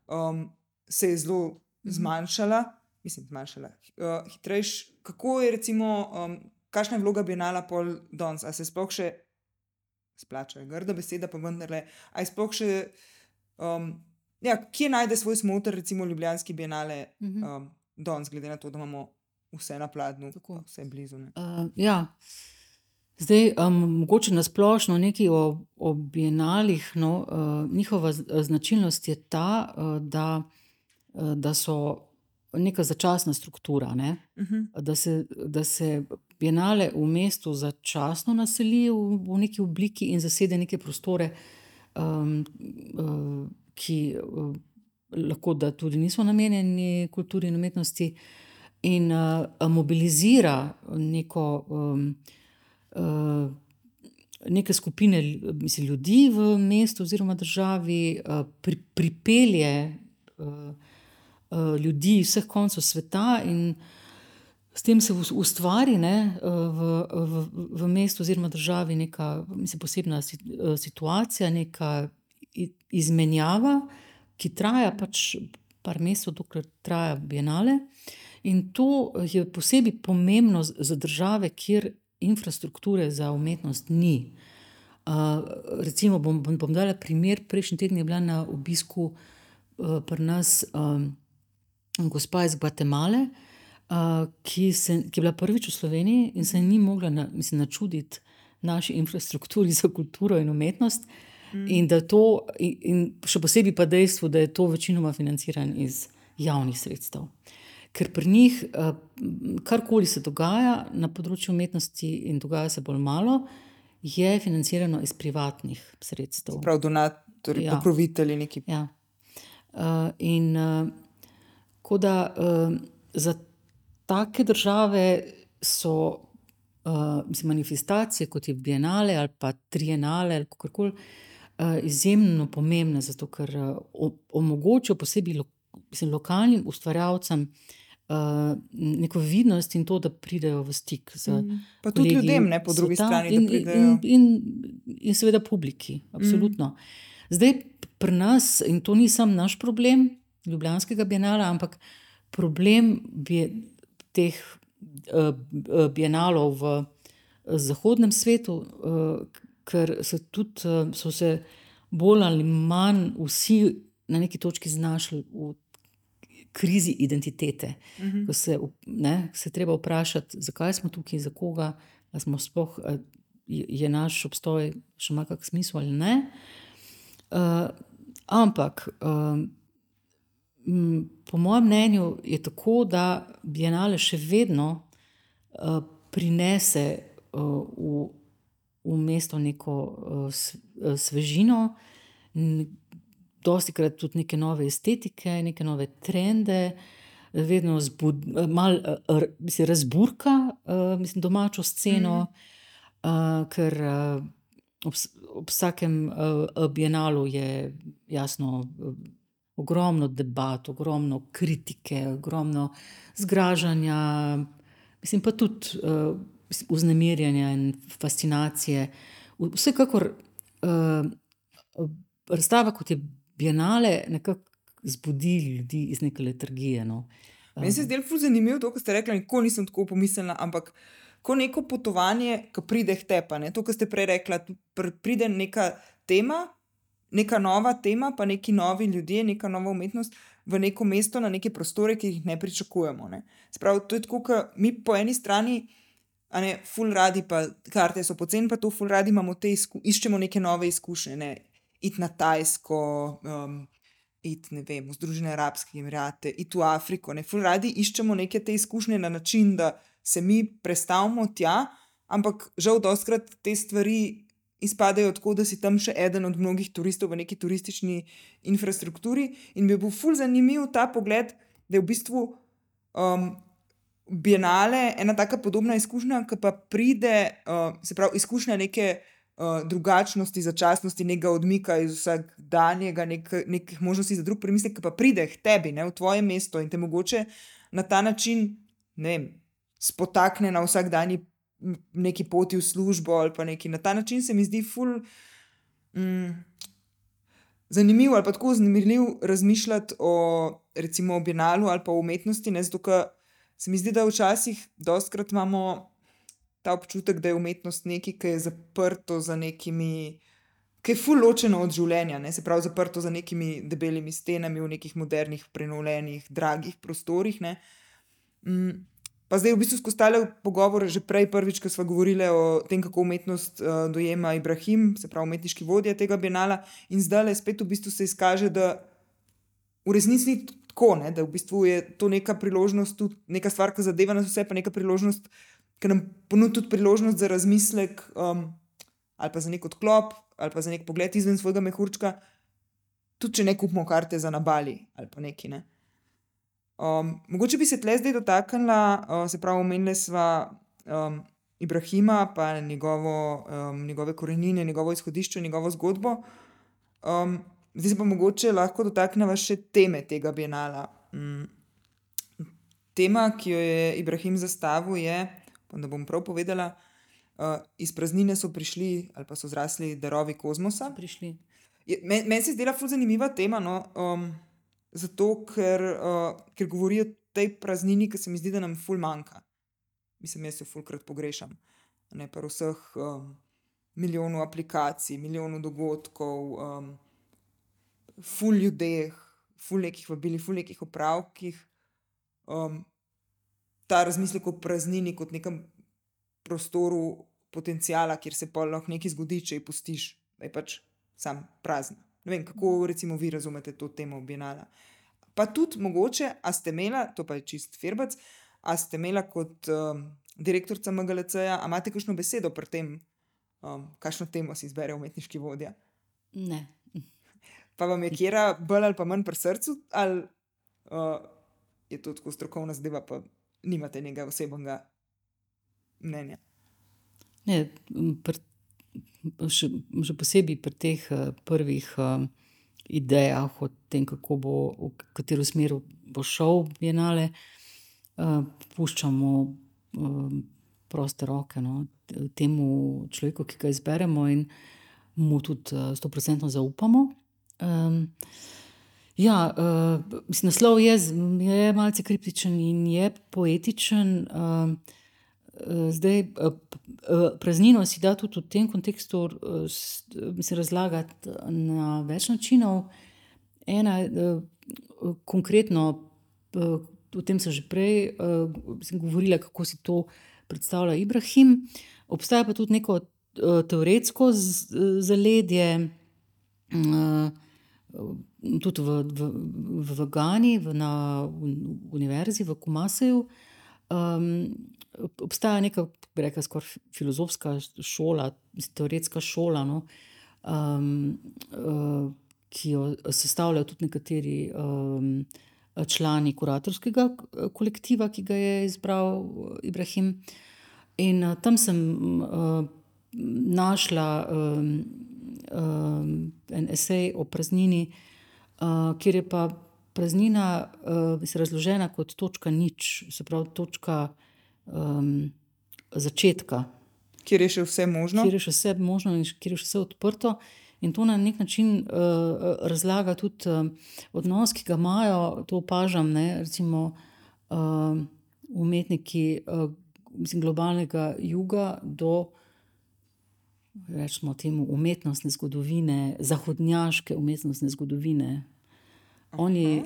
um, se je zelo -hmm. zmanjšala, mislim, zmanjšala. Uh, hitrejš, kako je recimo, um, kakšna je vloga Bienala pol danes, ali se sploh še splača, grda beseda, pa vendarle, ali sploh še. Um, ja, kje najde svoj smoter, recimo Ljubljanski bienale, mhm. um, danes, glede na to, da imamo vse na pladnju, tako vse blizu. Uh, ja. Zdaj, um, mogoče na splošno nekaj o, o bienalih. No, uh, njihova značilnost je ta, uh, da, uh, da so neka začasna struktura. Ne? Uh mhm. -huh. da, se, da se bienale v mestu začasno naseli v, v neki obliki in zasede neke prostore. Uh, um, uh, ki uh, lahko da tudi niso namenjeni kulturi in umetnosti, in uh, mobilizira neko, um, uh, neke skupine mislim, ljudi v mestu oziroma državi, uh, pri, pripelje uh, uh, ljudi iz vseh koncev sveta in S tem se ustvari ne, v, v, v mestu oziroma državi neka mislim, posebna situacija, neka izmenjava, ki traja pač par mesecev, dokler traja bienale. In to je posebej pomembno za države, kjer infrastrukture za umetnost ni. Uh, recimo, bom, bom, bom dala primer. Prejšnji teden je bila na obisku uh, pri nas um, gospa iz Gvatemale, uh, ki, se, ki je bila prvič v Sloveniji in se ni mogla na, mislim, načuditi naši infrastrukturi za kulturo in umetnost. Mm. In, to, in, in še posebej pa dejstvo, da je to večinoma financirano iz javnih sredstev. Ker pri njih, karkoli se dogaja na področju umetnosti, in dogaja se bolj malo, je financirano iz privatnih sredstev. Prav, donatorji, ja. pokrovitelji, neki. Ja. Uh, in uh, da uh, za take države so uh, mislim, manifestacije, kot je Bienale ali pa Trienale ali kako koli, izjemno pomembne, zato ker uh, omogočajo posebej lo, mislim, lokalnim ustvarjalcem. Uh, neko vidnost in to, da pridejo v stik z ljudmi. Mm. Pa tudi ljudem, ne po drugi strani. In, in, in, in seveda publiki, absolutno. Mm. Zdaj pri nas, in to ni samo naš problem, Ljubljanskega bienala, ampak problem bi, teh uh, bienalov v zahodnem svetu, uh, ker so, tudi, uh, so se bolj ali manj vsi na neki točki znašli v krizi identitete. Uh mhm. -huh. Ko se, ne, se treba vprašati, zakaj smo tukaj, za koga, smo sploh, ali je naš obstoj še ima kak smisel ali ne. ampak, po mojem mnenju je tako, da bienale še vedno, prinese, v, v mesto neko, svežino, dostikrat tudi neke nove estetike, neke nove trende, vedno malo, mislim razburka, mislim domačo sceno, ker, ob ob vsakem, bienalu je jasno, ogromno debat, ogromno kritike, ogromno zgražanja, mislim pa tudi, vznemirjenja in fascinacije. Vsekakor, razstava, kot je bienale, nekako zbudi ljudi iz neke letargije, no. Meni se je zdelo ful zanimivo to, ko ste rekla, nikoli nisem tako pomislila, ampak ko neko potovanje, ke pride k tebi, a ne, to, ke ste prej rekla, pride neka tema, neka nova tema pa neki novi ljudje, neka nova umetnost v neko mesto, na neke prostore, ki jih ne pričakujemo, ne. Se pravi, to je tako, ke mi po eni strani, a ne, ful radi pa karte so poceni pa to, ful radi imamo te iščemo neke nove izkušnje, ne. Iti na Tajsko, iti, ne vem, v Združene arabske emirate, iti v Afriko, ne, ful radi iščemo neke te izkušnje na način, da se mi prestavimo tja, ampak žal dostikrat te stvari izpadejo tako, da si tam še eden od mnogih turistov v neki turistični infrastrukturi, in je bil ful zanimiv ta pogled, da je v bistvu, bienale ena taka podobna izkušnja, ke pa pride, se pravi, izkušnja neke, drugačnosti, začasnosti, nekega odmika iz vsakdanjega, nekih možnosti za drug premislek, ke pa pride k tebi, ne, v tvoje mesto in te mogoče na ta način, ne vem, spotakne na vsakdanji neki poti v službo ali pa nekaj, na ta način se mi zdi ful, zanimivo ali pa tako vznemirljivo razmišljati o recimo o bienalu ali pa o umetnosti, ne, zato ke se mi zdi, da včasih dostikrat imamo ta občutek, da je umetnost nekaj, ke je zaprto za nekimi, ke je ful ločeno od življenja, ne, se pravi, zaprto za nekimi debelimi stenami v nekih modernih, prenovljenih, dragih prostorih, ne. pa zdaj v bistvu skozi tale pogovor že prej prvič, ke sva govorili o tem, kako umetnost, dojema Ibrahim, se pravi umetniški vodja tega bienala, in zdajle spet v bistvu se izkaže, da v resnici ni tako, ne, da v bistvu je to neka priložnost tudi, neka stvar, ke zadeva nas vse, pa neka priložnost, ke nam ponudi tudi priložnost za razmislek, ali pa za neki odklop ali pa za neki pogled izven svojega mehurčka, tudi če ne kupimo karte za na Bali ali pa nekaj, ne. mogoče bi se tule zdaj dotaknila, se pravi, omenili sva, Ibrahima pa njegovo, njegove korenine, njegovo izhodišče, njegovo zgodbo. Zdaj se pa mogoče lahko dotakneva še teme tega bienala. tema, ki jo je Ibrahim zastavil, je, da bom prav povedala, Iz praznine so prišli ali pa so zrasli darovi kozmosa. Prišli. meni se je zdela ful zanimiva tema, no, zato ker, ker govori o tej praznini, ke se mi zdi, da nam ful manjka. Mislim, jaz jo fulkrat pogrešam, ne, pri vseh, milijonu aplikacij, milijonu dogodkov, ful ljudeh, ful nekih vabil, ful nekih opravkih, ta razmislek o praznini kot nekem prostoru potenciala, kjer se pol lahko nekaj zgodi, če jo pustiš, da je pač samo prazna. Ne vem, kako recimo vi razumete to temo bienala. Pa tudi mogoče, a ste imela, to pa je čisto firbec, a ste imela kot, direktorica MGLC-ja, a imate kakšno besedo pri tem, kakšno temo si izbere umetniški vodja? Ne. Pa vam je katera bolj ali pa manj pri srcu ali, je to tako strokovna zadeva pa nimate nekega osebnega mnenja? Ne, pri še, še posebej pri teh, prvih, idejah o tem, kako bo, v katero smer bo šel bienale, puščamo, proste roke, no, temu človeku, ki ga izberemo, in mu tudi, stoprocentno zaupamo. Ja, mislim naslov je je malce kriptičen in je poetičen, zdaj, praznino si da tudi v tem kontekstu, mislim razlagati na več načinov. Ena, konkretno, o tem sem že prej, mislim govorila, kako si to predstavlja Ibrahim. obstaja pa tudi neko uh, teoretsko zaledje, uh, tudi v, v, v Gani, v, na univerzi v Kumasaju. Um, obstaja neka, bi rekla, skoraj filozofska šola, teoretska šola, no, um, uh, ki jo sestavljajo tudi nekateri um, člani kuratorskega kolektiva, ki ga je izbral Ibrahim. In uh, tam sem uh, našla um, um, en esej o praznini, uh, kjer je pa praznina uh, razložena kot točka nič, se pravi točka um, začetka. Kjer je še vse možno? Kjer je še vse možno in kjer je še vse odprto. In to na nek način uh, razlaga tudi uh, odnos, ki ga imajo, to opažam, ne, recimo uh, umetniki uh, mislim, globalnega juga do. Rečemo temu umetnostne zgodovine, zahodnjaške umetnostne zgodovine. Oni,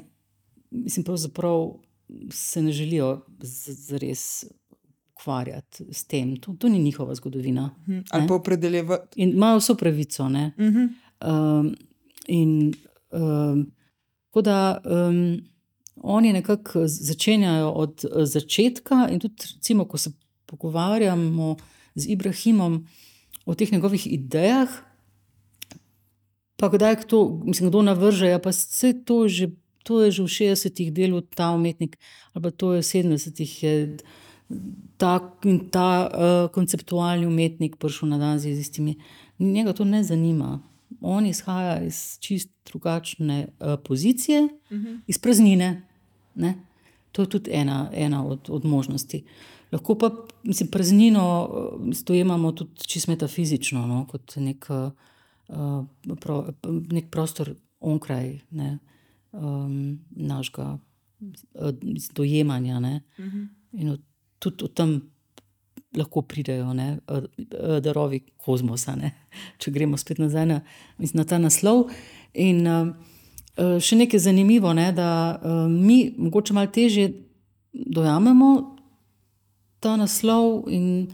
mislim, pravzaprav se ne želijo zares ukvarjati s tem. To, to ni njihova zgodovina. Mhm. Ali pa opredeljevati. In imajo vso pravico. Uh -huh. um, in um, tako da um, oni nekako začenjajo od uh, začetka, in tudi, recimo, ko se pogovarjamo z Ibrahimom o teh njegovih idejah. Pa kdaj to, mislim, kdo navrže, ja, pa vse to, že, to je že v 60-ih delov ta umetnik, ali pa to je v 70-ih ta in ta uh, konceptualni umetnik prišel na dan z istimi. Njega to ne zanima. On izhaja iz čist drugačne uh, pozicije, uh mhm. -huh. iz praznine. Ne? To je tudi ena, ena od, od možnosti. Lahko pa mislim, praznino stojimo tudi čisto metafizično, no? kot nek, uh, pro, nek prostor onkraj ne? um, našega uh, dojemanja. Uh mhm. -huh. In od tudi od tam lahko pridejo ne, darovi kozmosa, ne, (laughs) če gremo spet nazaj na, na ta naslov. In uh, še nekaj zanimivo je, da uh, mi morda malo težje dojamemo ta naslov in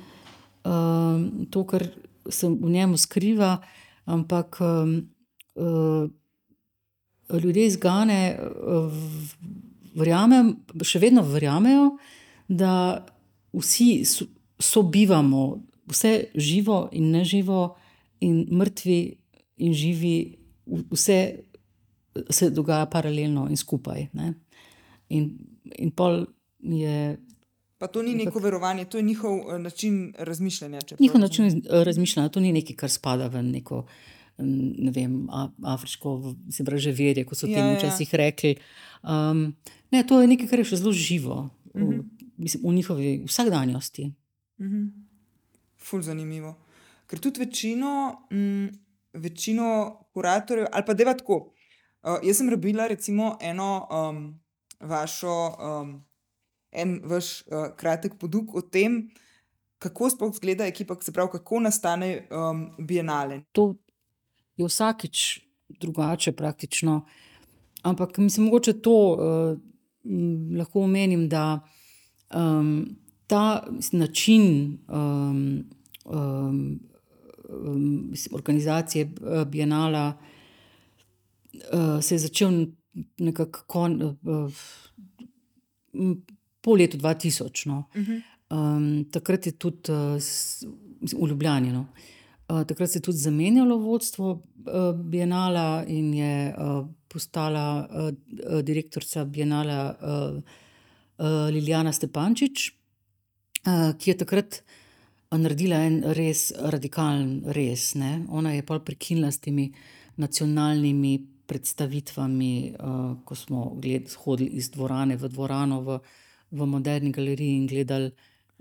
uh, to, kar se v njemu skriva, ampak uh, ljudje iz Gane uh, verjamem, še vedno verjamejo, da vsi sobivamo, vse živo in neživo, in mrtvi in živi, vse se dogaja paralelno in skupaj. In, in pol je. Pa to ni neko verovanje, to je njihov uh, način razmišljanja. Njihov način uh, razmišljanja, to ni nekaj, kar spada v neko ne vem, afriško, se pravi, že verje, kot so ja, temu ja. včasih ja. rekli. Um, ne, to je nekaj, kar je še zelo živo. Uh mhm. -huh mislim, v njihovi vsakdanjosti. Mhm. Ful zanimivo. Ker tudi večino, m, mm, večino kuratorjev, ali pa da tako. Uh, jaz sem rabila recimo eno um, vašo, um, en vaš uh, kratek poduk o tem, kako sploh izgleda ekipa, se pravi, kako nastane um, bienale. To je vsakič drugače, praktično. Ampak mislim, mogoče to uh, lahko omenim, da um, ta način um, um, mislim, organizacije uh, Bienala uh, se je začel nekako kon, uh, po letu 2000. No. Uh -huh. um, takrat je tudi uh, v Ljubljani. No. Uh, takrat se je tudi zamenjalo vodstvo uh, Bienala in je uh, postala uh, direktorica Bienala. Uh, uh, Lilijana Stepančič, uh, ki je takrat naredila en res radikalen res. Ne? Ona je pa prekinila s temi nacionalnimi predstavitvami, uh, ko smo hodili iz dvorane v dvorano, v, v moderni galeriji in gledali.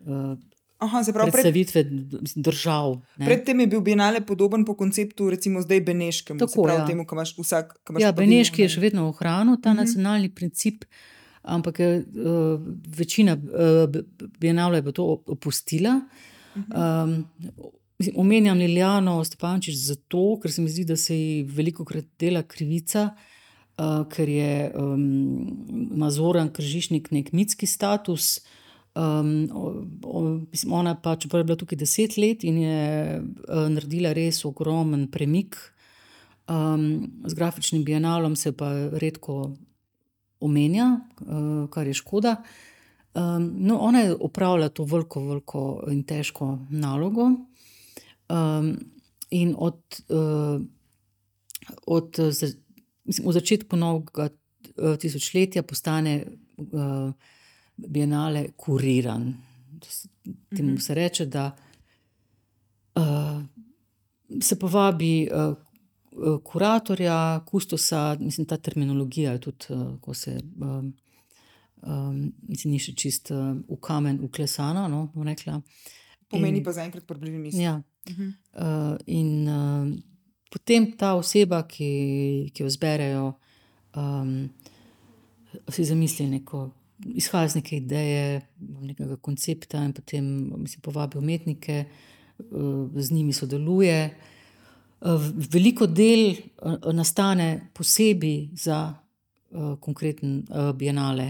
Uh, Aha, pravi, predstavitve pred, držav. Ne. Predtem je bil Bienale podoben po konceptu, recimo zdaj Beneškem. Tako je. Ja. Ja, Beneški je še vedno ohranil ta uh mhm. -huh. nacionalni princip, uh, ampak je, uh, večina uh, Bienala je to opustila. Um, omenjam Liljano Stepančič zato, ker se mi zdi, da se ji veliko krat dela krivica, uh, ker je um, Mazoran kržišnik nek mitski status. Um, ona pa, čeprav je bila tukaj deset let in je uh, naredila res ogromen premik, um, z grafičnim bienalom se pa redko omenja, uh, kar je škoda. Um, no, ona je upravljala to veliko, veliko in težko nalogo. Um, in od, uh, od mislim, v začetku novega uh, tisočletja postane uh, bienale kuriran. Temu se reče, da uh, se povabi uh, kuratorja, kustosa, mislim, ta terminologija je tudi, uh, ko se. Um, um, ni še čist uh, v kamen uklesana. No, Pomeni in, pa zaenkrat približno isto. Ja. Uh -huh. uh, in uh, potem ta oseba, ki, ki jo zberejo, um, si zamisli neko izhaja iz neke ideje, nekega koncepta, in potem si povabi umetnike, eh, z njimi sodeluje. Eh, veliko del eh, nastane posebej za konkreten bienale.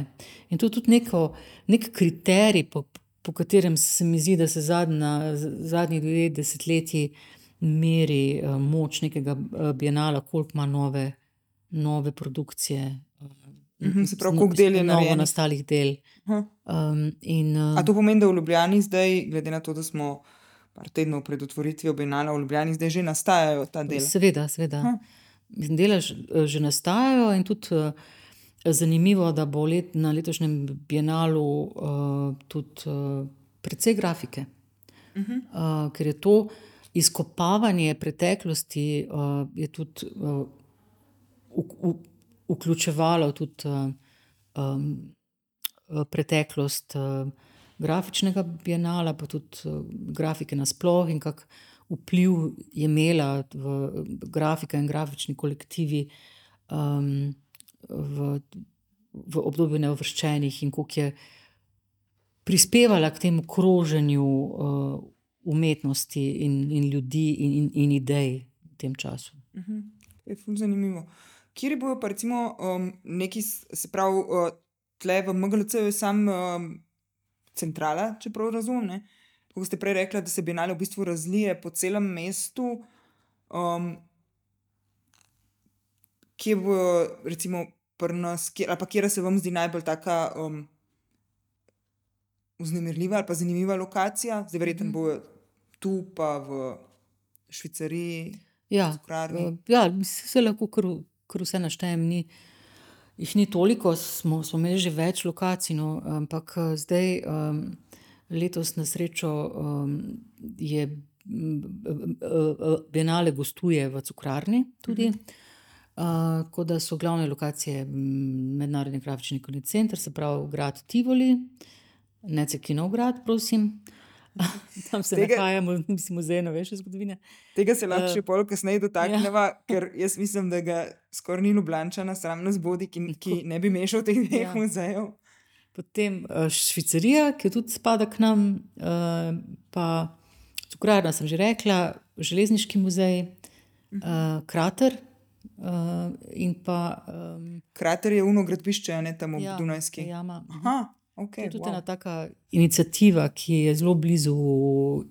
In to je tudi neko, nek kriterij, po, po katerem se mi zdi, da se zadnja, zadnjih dve desetletji meri moč nekega bienala, koliko ima nove, nove produkcije. Mhm, se pravi, koliko del je novo nastalih del. Um, in, uh, A to pomeni, da v Ljubljani zdaj, glede na to, da smo par tednov pred otvoritvijo Benala v Ljubljani, zdaj že nastajajo ta dela? Seveda, seveda. Dela že nastajajo in tudi uh, zanimivo, da bo let, na letošnjem Bienalu uh, tudi uh, precej grafike. Uh -huh. uh, ker je to izkopavanje preteklosti, uh, je tudi uh, v, v, vključevalo tudi um, preteklost uh, grafičnega bienala, pa tudi uh, grafike nasplošno in kak vpliv je imela v grafika in grafični kolektivi um, v, v obdobju neovrščenih in kako je prispevala k temu kroženju uh, umetnosti in, in ljudi in, in, in idej v tem času. Uh mhm. -huh. Je zanimivo kjer bojo pa recimo um, neki, se pravi, uh, tle v MGLC je sam um, centrala, če prav razumem. Kot ste prej rekli, da se binale v bistvu razlije po celem mestu. Um, kje bo, recimo, prnas, kje, ali pa kje se vam zdi najbolj taka um, vznemirljiva ali pa zanimiva lokacija, zdaj verjetno mm. bo tu pa v Švicariji. Ja, uh, ja se lahko kar ker vse naštejem, ni, jih ni toliko, smo, smo imeli že več lokacij, no, ampak zdaj, um, letos na srečo, um, je Bienale gostuje v Cukrarni tudi. Uh, tako da so glavne lokacije Mednarodni grafični center, se pravi, grad Tivoli, ne Cekinov grad, prosim. (laughs) Tam se tega, nahajamo, (laughs) mislim, muzej novejše zgodovine. Tega se lahko uh, še pol kasneje dotaknemo, ja. ker jaz mislim, da ga skoraj ni Ljubljana, sram nas bodi, ki, ki ne bi mešal teh dveh ja. muzejev. Potem uh, Švicarija, ki tudi spada k nam, uh, pa Cukrarna, sem že rekla, Železniški muzej, uh, Krater. Uh, pa, um, Krater je uno gradbišče, ne tam v ja, Dunajski. Jama. Aha. Okay, to je tudi wow. ena taka inicijativa, ki je zelo blizu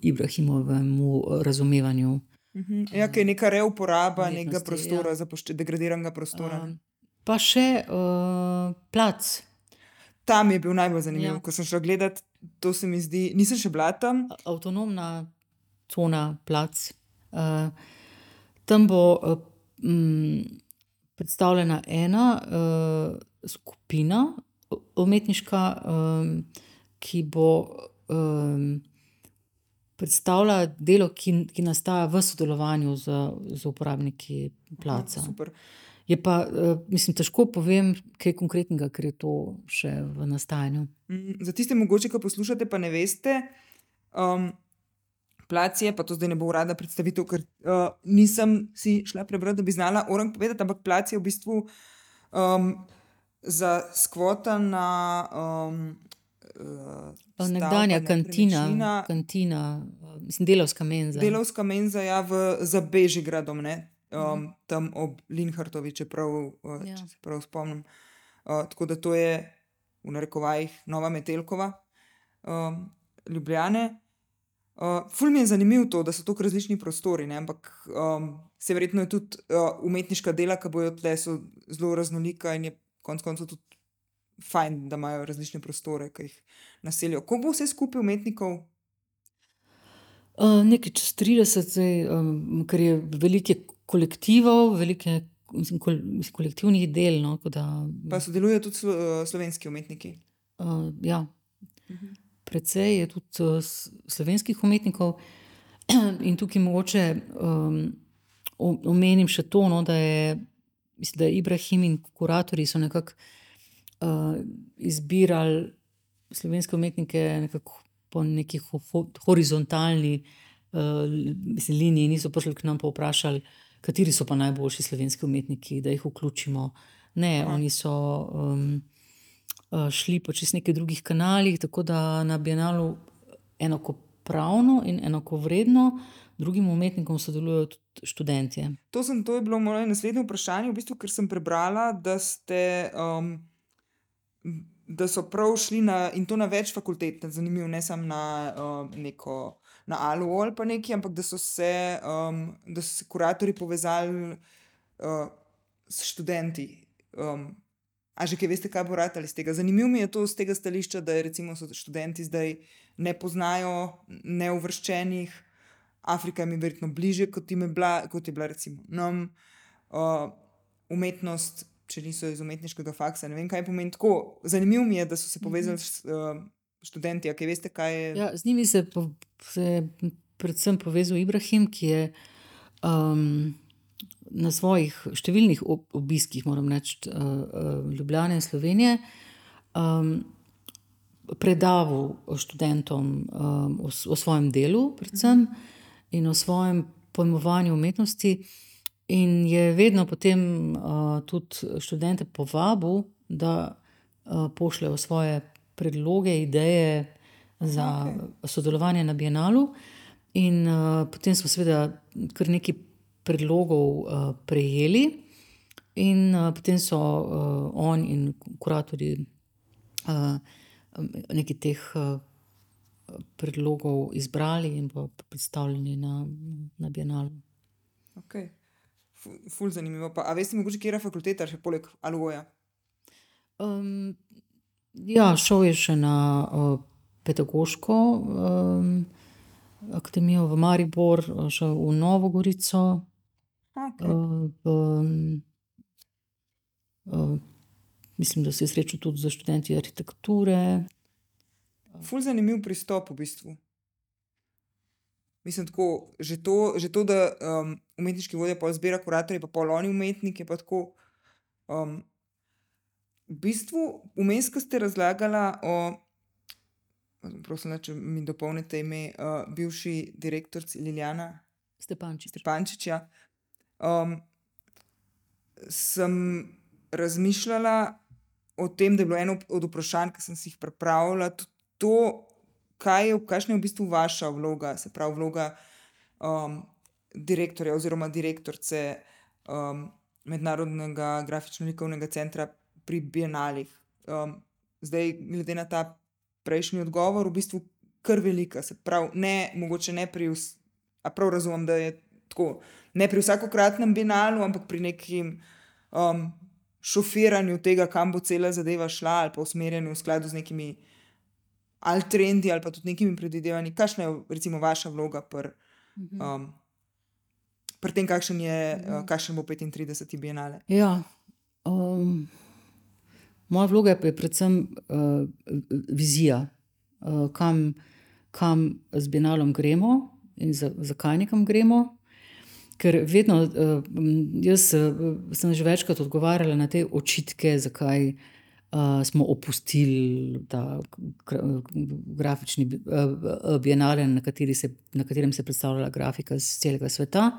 Ibrahimovemu razumevanju. Uh mhm. -huh. Ja, ki je neka reuporaba nekega prostora, ja. za degradiranega prostora. Uh, pa še uh, plac. Tam je bil najbolj zanimiv, ja. ko sem šel gledat. To se mi zdi, nisem še bila tam. Avtonomna cona, plac. Uh, tam bo uh, m, predstavljena ena uh, skupina umetniška, um, ki bo um, predstavljala delo, ki, ki nastaja v sodelovanju z, z uporabniki placa. Super. Je pa, uh, mislim, težko povem, kaj konkretnega, ker je to še v nastajanju. Mm, za tiste, mogoče, ki poslušate, pa ne veste. Um, Plac je, pa to zdaj ne bo urada predstavitev, ker uh, nisem si šla prebrati, da bi znala orang povedati, ampak plac je v bistvu um, za skvota na um, uh, nekdanja kantina, kantina, mislim, delovska menza. Delovska menza ja, v, za Bežigradom, ne, um, mm. tam ob Linhartovi, če, prav, uh, ja. če se prav spomnim. Uh, tako da to je v narekovajih Nova Metelkova. um, Ljubljane. Uh, ful mi je zanimivo to, da so tako različni prostori, ne? ampak um, se verjetno je tudi uh, umetniška dela, ki bojo tle, so zelo raznolika in je konec koncev tudi fajn, da imajo različne prostore, ki jih naselijo. Kako bo vse skupaj umetnikov? Uh, nekaj čez 30, zdaj, um, ker je veliko kolektivov, veliko mislim, kol, mislim, kolektivnih del. No, da, pa sodelujejo tudi slo, slovenski umetniki. Uh, ja. Mhm precej je tudi uh, slovenskih umetnikov. (clears throat) In tukaj mogoče um, omenim še to, no, da, je, mislim, da Ibrahim in kuratorji so nekako uh, izbirali slovenske umetnike nekako po neki ho horizontalni uh, mislim, liniji, niso prišli k nam pa vprašali, kateri so pa najboljši slovenski umetniki, da jih vključimo. Ne, Aha. oni so. Um, šli po čez nekaj drugih kanalih, tako da na Bienalu enakopravno in enakovredno drugim umetnikom sodelujo tudi študenti. To, sem, to je bilo moje naslednje vprašanje, v bistvu, ker sem prebrala, da, ste, um, da so prav šli na, in to na več fakultet, zanimivo, ne samo na um, neko. Na Alu ali pa nekaj, ampak da so se, um, da so se kuratori povezali uh, s študenti. Um, A že kaj veste, kaj bo ratali z tega? Zanimivo mi je to z tega stališča, da recimo študenti zdaj ne poznajo neuvrščenih. Afrika jim je verjetno bliže, kot, je bila, kot je bila recimo nam. Uh, umetnost, če niso iz umetniškega faksa, ne vem, kaj pomeni tako. Zanimivo mi je, da so se povezali s uh, študenti. Kaj veste, kaj je? Ja, z njimi se, po, se predvsem povezal Ibrahim, ki je. Um, na svojih številnih obiskih, moram reči, Ljubljane in Slovenije, um, predaval študentom um, o, o svojem delu, predvsem in o svojem pojmovanju umetnosti. In je vedno potem uh, tudi študente povabil, da uh, pošljajo svoje predloge, ideje za okay. sodelovanje na Bienalu. In uh, potem smo, seveda, kar nekaj predlogov uh, prejeli, in uh, potem so uh, on in kuratorji uh, nekaj teh uh, predlogov izbrali in predstavljeni na, na Bienalu. Okay. Ful, zanimivo. Pa, a veste, mogoče kje je fakulteta, še poleg Aluoja? Um, ja, šel je še na uh, pedagoško um, akademijo v Maribor, šel v Novo Gorico, Okay. Uh, um, uh, mislim, da se je srečal tudi za študente arhitekture. Ful zanimiv pristop v bistvu. Mislim, tako, že, to, že to, da um, umetniški vodja pa zbira kuratorje, pa poloni umetnike. Pa tako, um, v bistvu, vmes, ko ste razlagali o, prosim, če mi dopolnite ime, uh, bivši direktor Liljana Stepančič. Stepančič ja um, sem razmišljala o tem, da je bilo eno od vprašanj, ki sem si jih pripravila, to, kaj je, je v bistvu vaša vloga, se pravi vloga um, direktorja oziroma direktorice um, Mednarodnega grafično-likovnega centra pri Bienalih. Um, zdaj, glede na ta prejšnji odgovor, v bistvu kar velika, se pravi, ne, mogoče ne pri vsem. A prav razumem, da je tako, ne pri vsakokratnem binalu, ampak pri nekem um, šofiranju tega, kam bo cela zadeva šla, ali pa usmerjanju v skladu z nekimi ali trendi, ali pa tudi nekimi predvidevanji. Kakšna je, recimo, vaša vloga pri mhm. um, pr tem, kakšen, je, uh, kakšen bo 35. binale? Ja. Um, moja vloga je predvsem uh, vizija, uh, kam, kam z binalom gremo in zakaj za nekam gremo. Ker vedno, uh, jaz sem že večkrat odgovarjala na te očitke, zakaj uh, smo opustili ta grafični uh, bienale, na, se, na katerem se je predstavljala grafika iz celega sveta.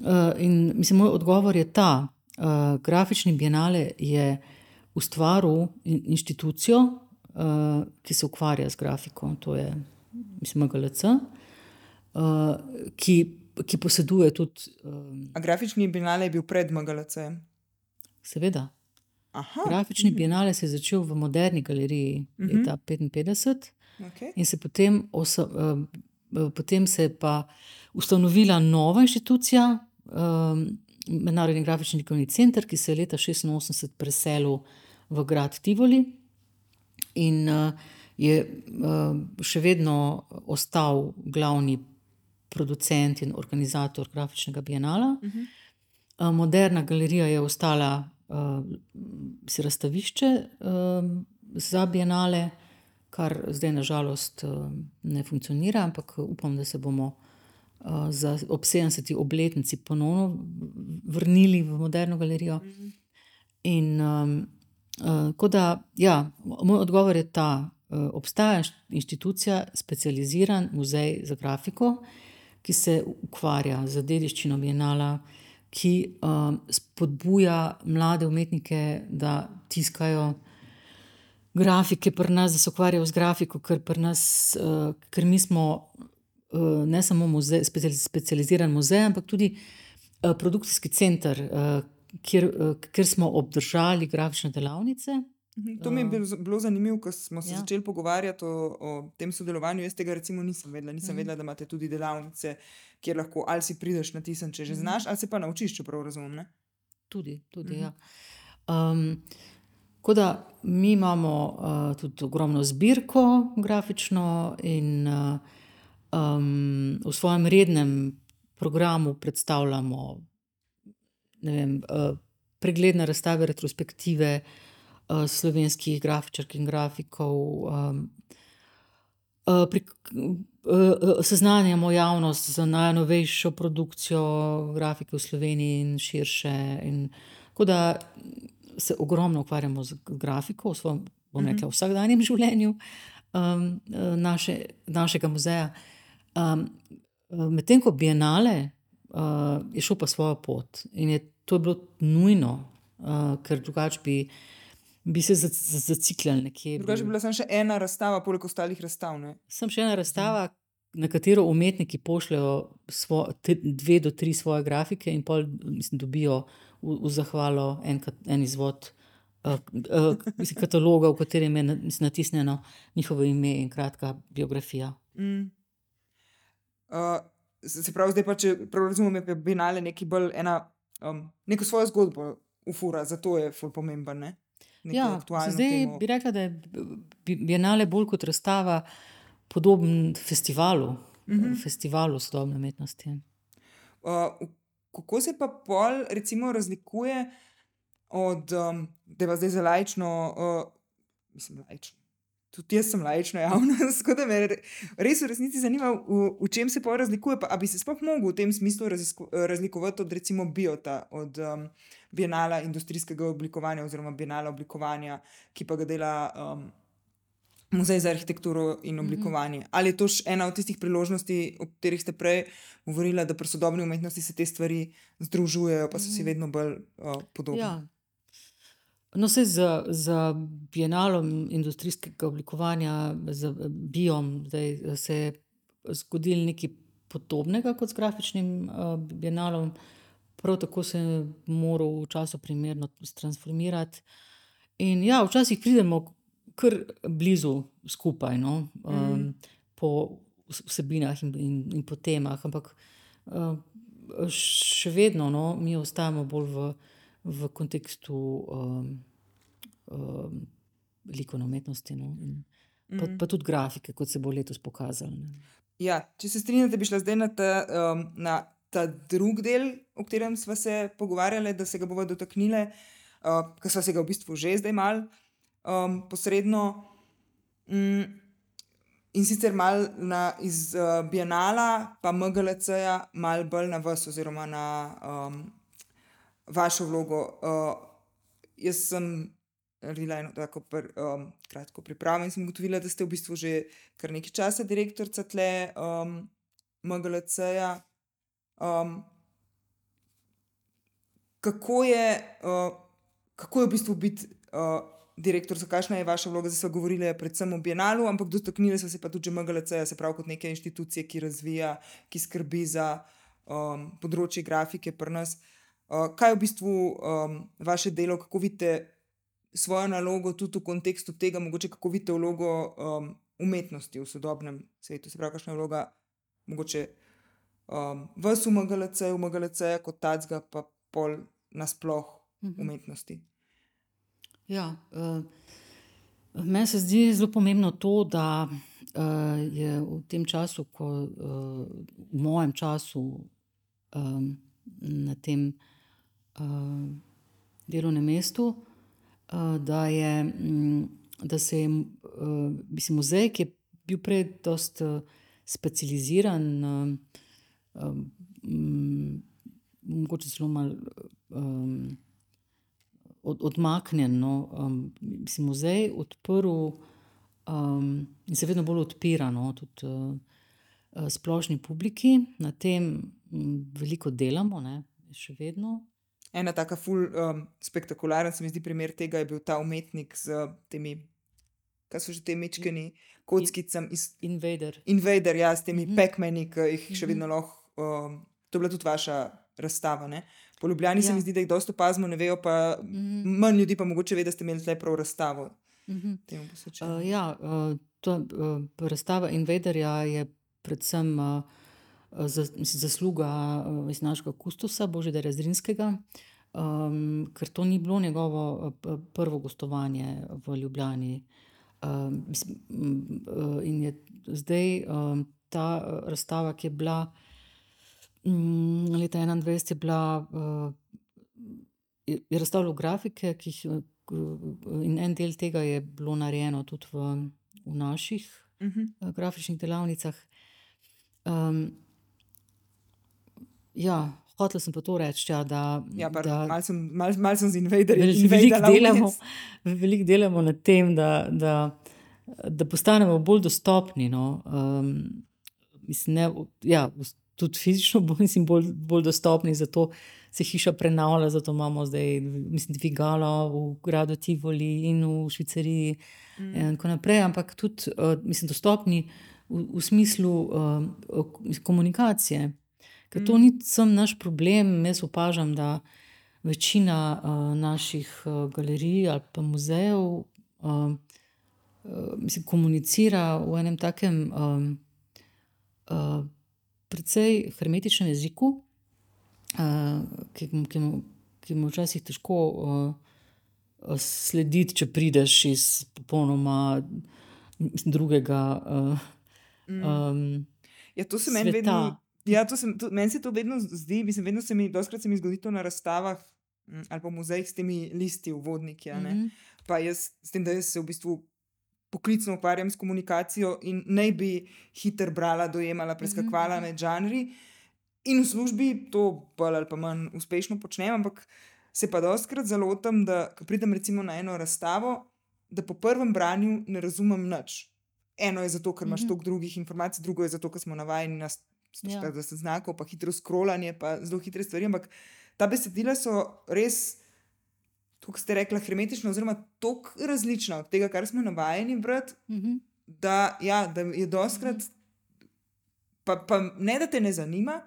Uh, in mislim, moj odgovor je ta: uh, grafični bienale je ustvaril in, inštitucijo, uh, ki se ukvarja z grafiko, to je mislim, MGLC, uh, ki ki poseduje tudi. Um, grafični binale je bil pred MGLC. Seveda. Aha. Grafični binale se je začel v moderni galeriji uh -huh. leta 1955. Okay. In se potem, osa, uh, potem se je pa ustanovila nova inštitucija, um, Mednarodni grafični likovni center, ki se je leta 1986 preselil v grad Tivoli in uh, je uh, še vedno ostal glavni producent in organizator grafičnega bienala. Uh -huh. uh, Moderna galerija je ostala uh, razstavišče uh, za bienale kar zdaj nažalost eh, ne funkcionira, ampak upam, da se bomo eh, za ob 70. obletnici ponovno vrnili v moderno galerijo. In uh, da, ja, moj odgovor je ta. Obstaja inštitucija, specializiran muzej za grafiko, ki se ukvarja z dediščino Bienala, ki uh, spodbuja mlade umetnike, da tiskajo grafike nas, da se ukvarjajo z grafiko, ker, nas, uh, ker mi smo uh, ne samo muzej, specializiran muzej, ampak tudi uh, produkcijski center, uh, kjer, uh, kjer smo obdržali grafične delavnice. Mhm, to mi je bilo, bilo zanimivo, ko smo se ja. začeli pogovarjati o, o tem sodelovanju. Jaz tega recimo nisem vedela. Nisem mm. vedela, da imate tudi delavnice, kjer lahko ali si prideš na tisan, če že mm. znaš, ali se pa naučiš, če prav razumem. Ne? Tudi, tudi mm. ja. Um, Tako da mi imamo uh, tudi ogromno zbirko grafično in uh, um, v svojem rednem programu predstavljamo vem, uh, pregledne razstave, retrospektive uh, slovenskih grafičark in grafikov. Um, uh, pri, uh, seznanjamo javnost z najnovejšo produkcijo grafike v Sloveniji in širše. In, se ogromno ukvarjamo z grafiko v svojem, bom rekla, mhm. vsakdanjem življenju um, naše, našega muzeja. Um, Medtem ko Bienale uh, je šel pa svojo pot in je to je bilo nujno, uh, ker drugače bi, bi se zacikljali nekje. Drugače bi bila samo še ena razstava, poleg ostalih razstav. Ne? Sem še ena razstava. Hmm. Na katero umetniki pošljajo svo, te, dve do tri svoje grafike, in pol, mislim, dobijo v, v zahvalo en, en izvod uh, uh, kataloga, v katerem je natisnjeno njihovo ime in kratka biografija. Mm. Uh, se pravi, zdaj pa če razumem, je Bienale neki bolj ena, um, neko svojo zgodbo ufura, zato je ful pomemben. Ne? Ja, zdaj temo. bi rekla, da je Bienale bolj kot razstava podoben festivalu, mm -hmm. festivalu sodobne umetnosti. Uh, kako se pa pol, recimo, razlikuje od, um, da je zdaj za lajčno, uh, mislim, lajčno. Tudi jaz sem lajčna javnost, (laughs) tako da me res v resnici zanima, v, v čem se pa razlikuje. Pa, bi se sploh mogel v tem smislu razlikovati od recimo biota, od um, bienala industrijskega oblikovanja oziroma bienala oblikovanja, ki pa ga dela um, muzej za arhitekturo in mhm. oblikovanje. Mm -hmm. Ali je to še ena od tistih priložnosti, o katerih ste prej govorili, da pri sodobni umetnosti se te stvari združujejo, pa so si mhm. vedno bolj uh, podobne? Ja. No, se za, za bienalom industrijskega oblikovanja, za biom, da se je zgodil nekaj podobnega kot z grafičnim uh, bienalom, prav tako se je moral v času primerno transformirati. In ja, včasih pridemo kar blizu skupaj, no? um, po vsebinah in, in, in po temah, ampak uh, še vedno no, mi ostajamo bolj v, v kontekstu um, um, likovne umetnosti no? in pa, pa tudi grafike, kot se bo letos pokazalo. Ja, če se strinjate, bi šla zdaj na ta, um, na ta drugi del, o katerem smo se pogovarjali, da se ga bomo dotaknili, uh, ker smo se ga v bistvu že zdaj malo um, posredno. Mm, in sicer malo iz uh, Bienala, pa MGLC-ja, malo bolj na vas, oziroma na um, vašo vlogo. Uh, jaz sem naredila eno tako pr, um, kratko pripravo in sem ugotovila, da ste v bistvu že kar nekaj časa direktorica tle um, MGLC-ja. Um, kako, uh, kako je v bistvu biti uh, direktor, kakšna je vaša vloga, zdaj smo govorili predvsem o Bienalu, ampak dotaknili smo se pa tudi MGLC, se pravi kot neke inštitucije, ki razvija, ki skrbi za um, področje grafike pri nas. Uh, kaj je v bistvu um, vaše delo, kako vidite svojo nalogo tudi v kontekstu tega, mogoče kako vidite vlogo um, umetnosti v sodobnem svetu. Se pravi, kakšna je vloga mogoče um, v SUMGLC, v MGLC, kot tacga, pa pol nasploh Mhm. umetnosti. Ja, uh, meni se zdi zelo pomembno to, da uh, je v tem času, ko uh, v mojem času um, na tem uh, delovnem mestu, uh, da, je, mm, da se je uh, muzej, ki je bil prej dosti uh, specializiran, uh, um, mm, mogoče zelo malo. Um, od, odmaknjen. No, um, mislim, muzej odprl um, in se vedno bolj odpira no, tudi uh, splošni publiki. Na tem um, veliko delamo, ne, še vedno. Ena taka ful um, spektakularna, se mi zdi, primer tega je bil ta umetnik z temi, kaj so že te mečkeni, kockicami iz Invader. Invader, ja, s temi mm. -hmm. pekmeni, ki jih še Mhm. vedno lahko. Um, to je bila tudi vaša razstava. Ne? Po Ljubljani ja. se mi zdi, da jih dosta opazimo, ne vejo pa. Mhm. Manj ljudi pa mogoče ve, da ste imeli zdaj prav razstavo. Temu posvečeno. Uh, ja, uh, to, uh, razstava Invaderja je predvsem uh, zasluga uh, mislim, našega kustosa, Božidara Zrinskega, um, ker to ni bilo njegovo p- prvo gostovanje v Ljubljani. Um, in je zdaj um, ta razstava, ki je bila mm, leta 21, je bila. Je je razstavljal grafike, ki jih, eh, in en del tega je bilo narejeno tudi v, v naših Uh -huh. eh, grafičnih delavnicah. Ja, hotel sem pa to reči, ja, da, Ja, malo sem, mal, mal sem z Invaderjem. Več- Veliko delamo, veliko delamo na tem, da, da, da postanemo bolj dostopni. No. Um, mislim, ne, ja, tudi fizično (laughs) bolj, mislim, bolj, bolj dostopni, zato se hiša prenavlja, zato imamo zdaj mislim, dvigalo v gradu Tivoli in v Švicariji. Mm. In tako naprej, ampak tudi uh, mislim, dostopni v, v smislu uh, komunikacije. Ker to Mm. ni sam naš problem. Jaz opažam, da večina uh, naših uh, galerij ali pa muzejev uh, uh, mislim, komunicira v enem takem um, uh, precej hermetičnem jeziku, uh, ki, ki, mu- ki mu včasih težko uh, slediti, če prideš iz popolnoma drugega. Uh, Mm. um, Ja, to se meni vedno. Ja, to se, to, meni se to vedno zdi, mislim, vedno se mi, doskrat se mi zgodi to na razstavah mm, ali pa v muzejih s temi listi, uvodniki. ne. mhm. Pa jaz, s tem, da jaz se v bistvu poklicno ukvarjam s komunikacijo in ne bi hitro brala, dojemala, preskakovala mhm. med žanri. In v službi to bolj ali pa manj uspešno počnem, ampak se pa doskrat zalotam, da ko pridem recimo na eno razstavo, da po prvem branju ne razumem nič. Eno je zato, ker imaš Mhm. toliko drugih informacij, drugo je zato, ker smo navajeni na Ja. 140 znakov, pa hitro scrollanje, pa zelo hitre stvari. Ampak ta besedila so res, kot ste rekli, hermetična, oziroma tako različna od tega, kar smo navajeni brati, Mhm. da, ja, da je doskrat, pa, pa ne da te ne zanima,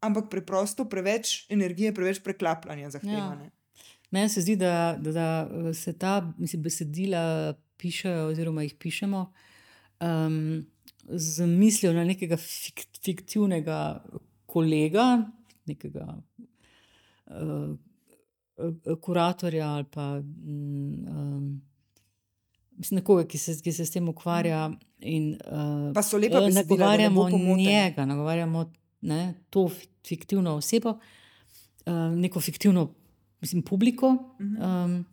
ampak preprosto preveč energije, preveč preklapljanja zahteva. Ja. Meni se zdi, da, da, da se ta mislim, besedila pišejo, oziroma jih pišemo um, z mislijo na nekega fik, fiktivnega kolega, nekega uh, kuratorja ali pa um, mislim, nekoga, ki se, ki se s tem ukvarja. In, uh, Pa so lepa besedila, da ne bo nagovarjamo njega, nagovarjamo ne, to fi- fiktivno osebo, uh, neko fiktivno mislim, publiko. Mhm. Um,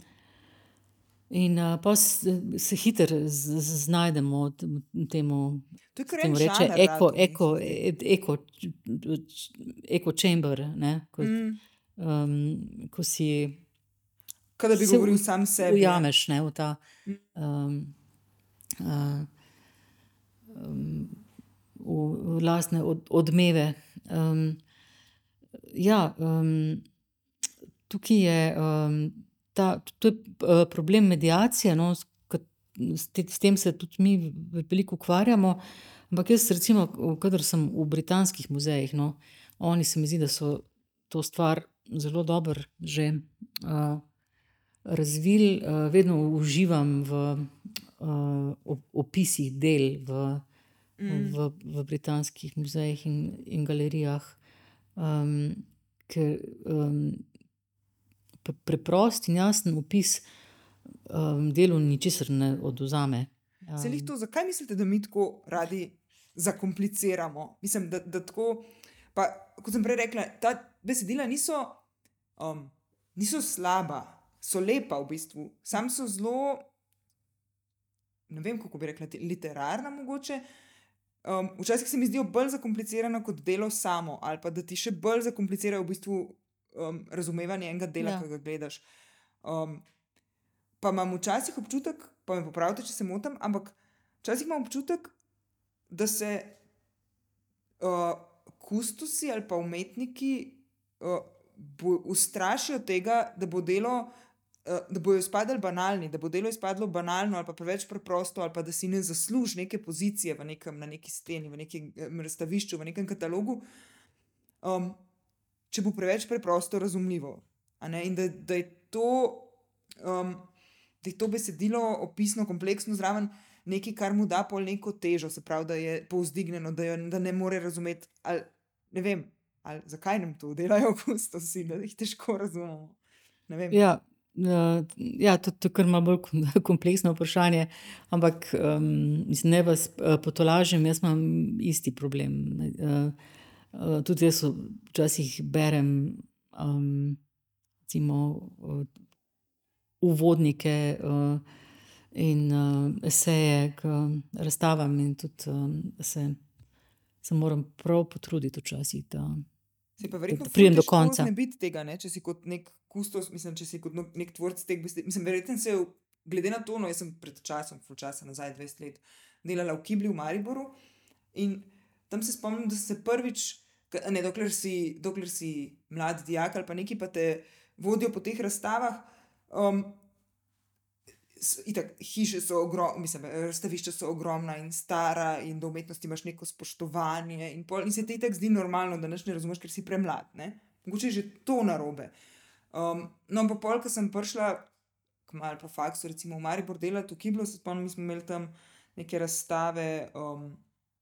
in uh, pa s- se hitro znajdemo v tem, je kar temu reče eko, eko, se eko, eko chamber, ne, ko, Mm. ko si Kot da bi se govoril sam sebi. ja. ujameš ne, v ta. Um, uh, um, v, v lastne od, odmeve. Um, ja, um, tukaj je, um, ta, to je uh, problem medijacije, no, s, s, te, s tem se tudi mi veliko ukvarjamo. Ampak jaz, recimo, kadar sem v britanskih muzejih, no, oni se mi zdi, da so to stvar zelo dobro že uh, razvili, uh, vedno uživam v, uh, opisih del v, mm. v, v britanskih muzejih in, in galerijah. Um, ker um, preprost in jasen opis um, delu ničesar ne oduzame. Um, to, zakaj mislite, da mi tako radi zakompliciramo? Mislim, da, da tako. Pa, kot sem prej rekla, ta besedila niso, um, niso slaba, so lepa v bistvu, sam so zelo, ne vem kako bi rekla, literarna mogoče. Um, včasih se mi zdijo bolj zakomplicirana kot delo samo, ali pa da ti še bolj zakomplicirajo v bistvu um, razumevanje enega dela, ja. ki ga gledaš. Um, pa imam včasih občutek, pa me popravite, če se motim, ampak včasih imam občutek, da se uh, kustosi ali pa umetniki uh, ustrašijo tega, da bo delo. Eh, da bojo izpadli banalni, da bo delo izpadlo banalno ali pa preveč preprosto, ali pa da si ne zasluži neke pozicije v nekem, na neki steni, v nekem razstavišču, v nekem katalogu, um, če bo preveč preprosto razumljivo. In da, da, je to, um, da je to besedilo opisno, kompleksno, zraven nekaj, kar mu da pol neko težo, se pravi, da je povzdignjeno, da, jo, da ne more razumeti. Ali, ne vem, ali, zakaj nam to delajo, ko so vsi, da jih težko razumemo. Ja, Uh, ja, to, to je kar malo bolj (laughs) kompleksno vprašanje, ampak um, ne vas uh, potolažim, jaz imam isti problem. Uh, uh, tudi jaz včasih berem um, recimo, uh, uvodnike uh, in uh, eseje k razstavam, in tudi um, se, se moram prav potruditi včasih, da, da pridem do konca. Ne biti tega, ne? če si kot nek kustos, mislim, če si kot nek tvorc teh besed. Mislim, verjetno se je, glede na to, no, jaz sem pred časom, pred časom nazaj, 20 let, delala v Kibli v Mariboru in tam se spomnim, da se prvič, ne dokler si, dokler si mlad dijak ali pa neki pa te vodijo po teh razstavah. Um, Itak, hiše so ogromne, mislim, razstavišča so ogromna in stara, in do umetnosti imaš neko spoštovanje. In, pol, in se ti tako zdi normalno, da ne razumeš, ker si premlad. Ne? Mogoče je že to narobe. Um, no, pa pol, ko sem prišla, malo po faksu, recimo v Maribor delati v Kiblu, se spomnim, smo imeli tam neke razstave um,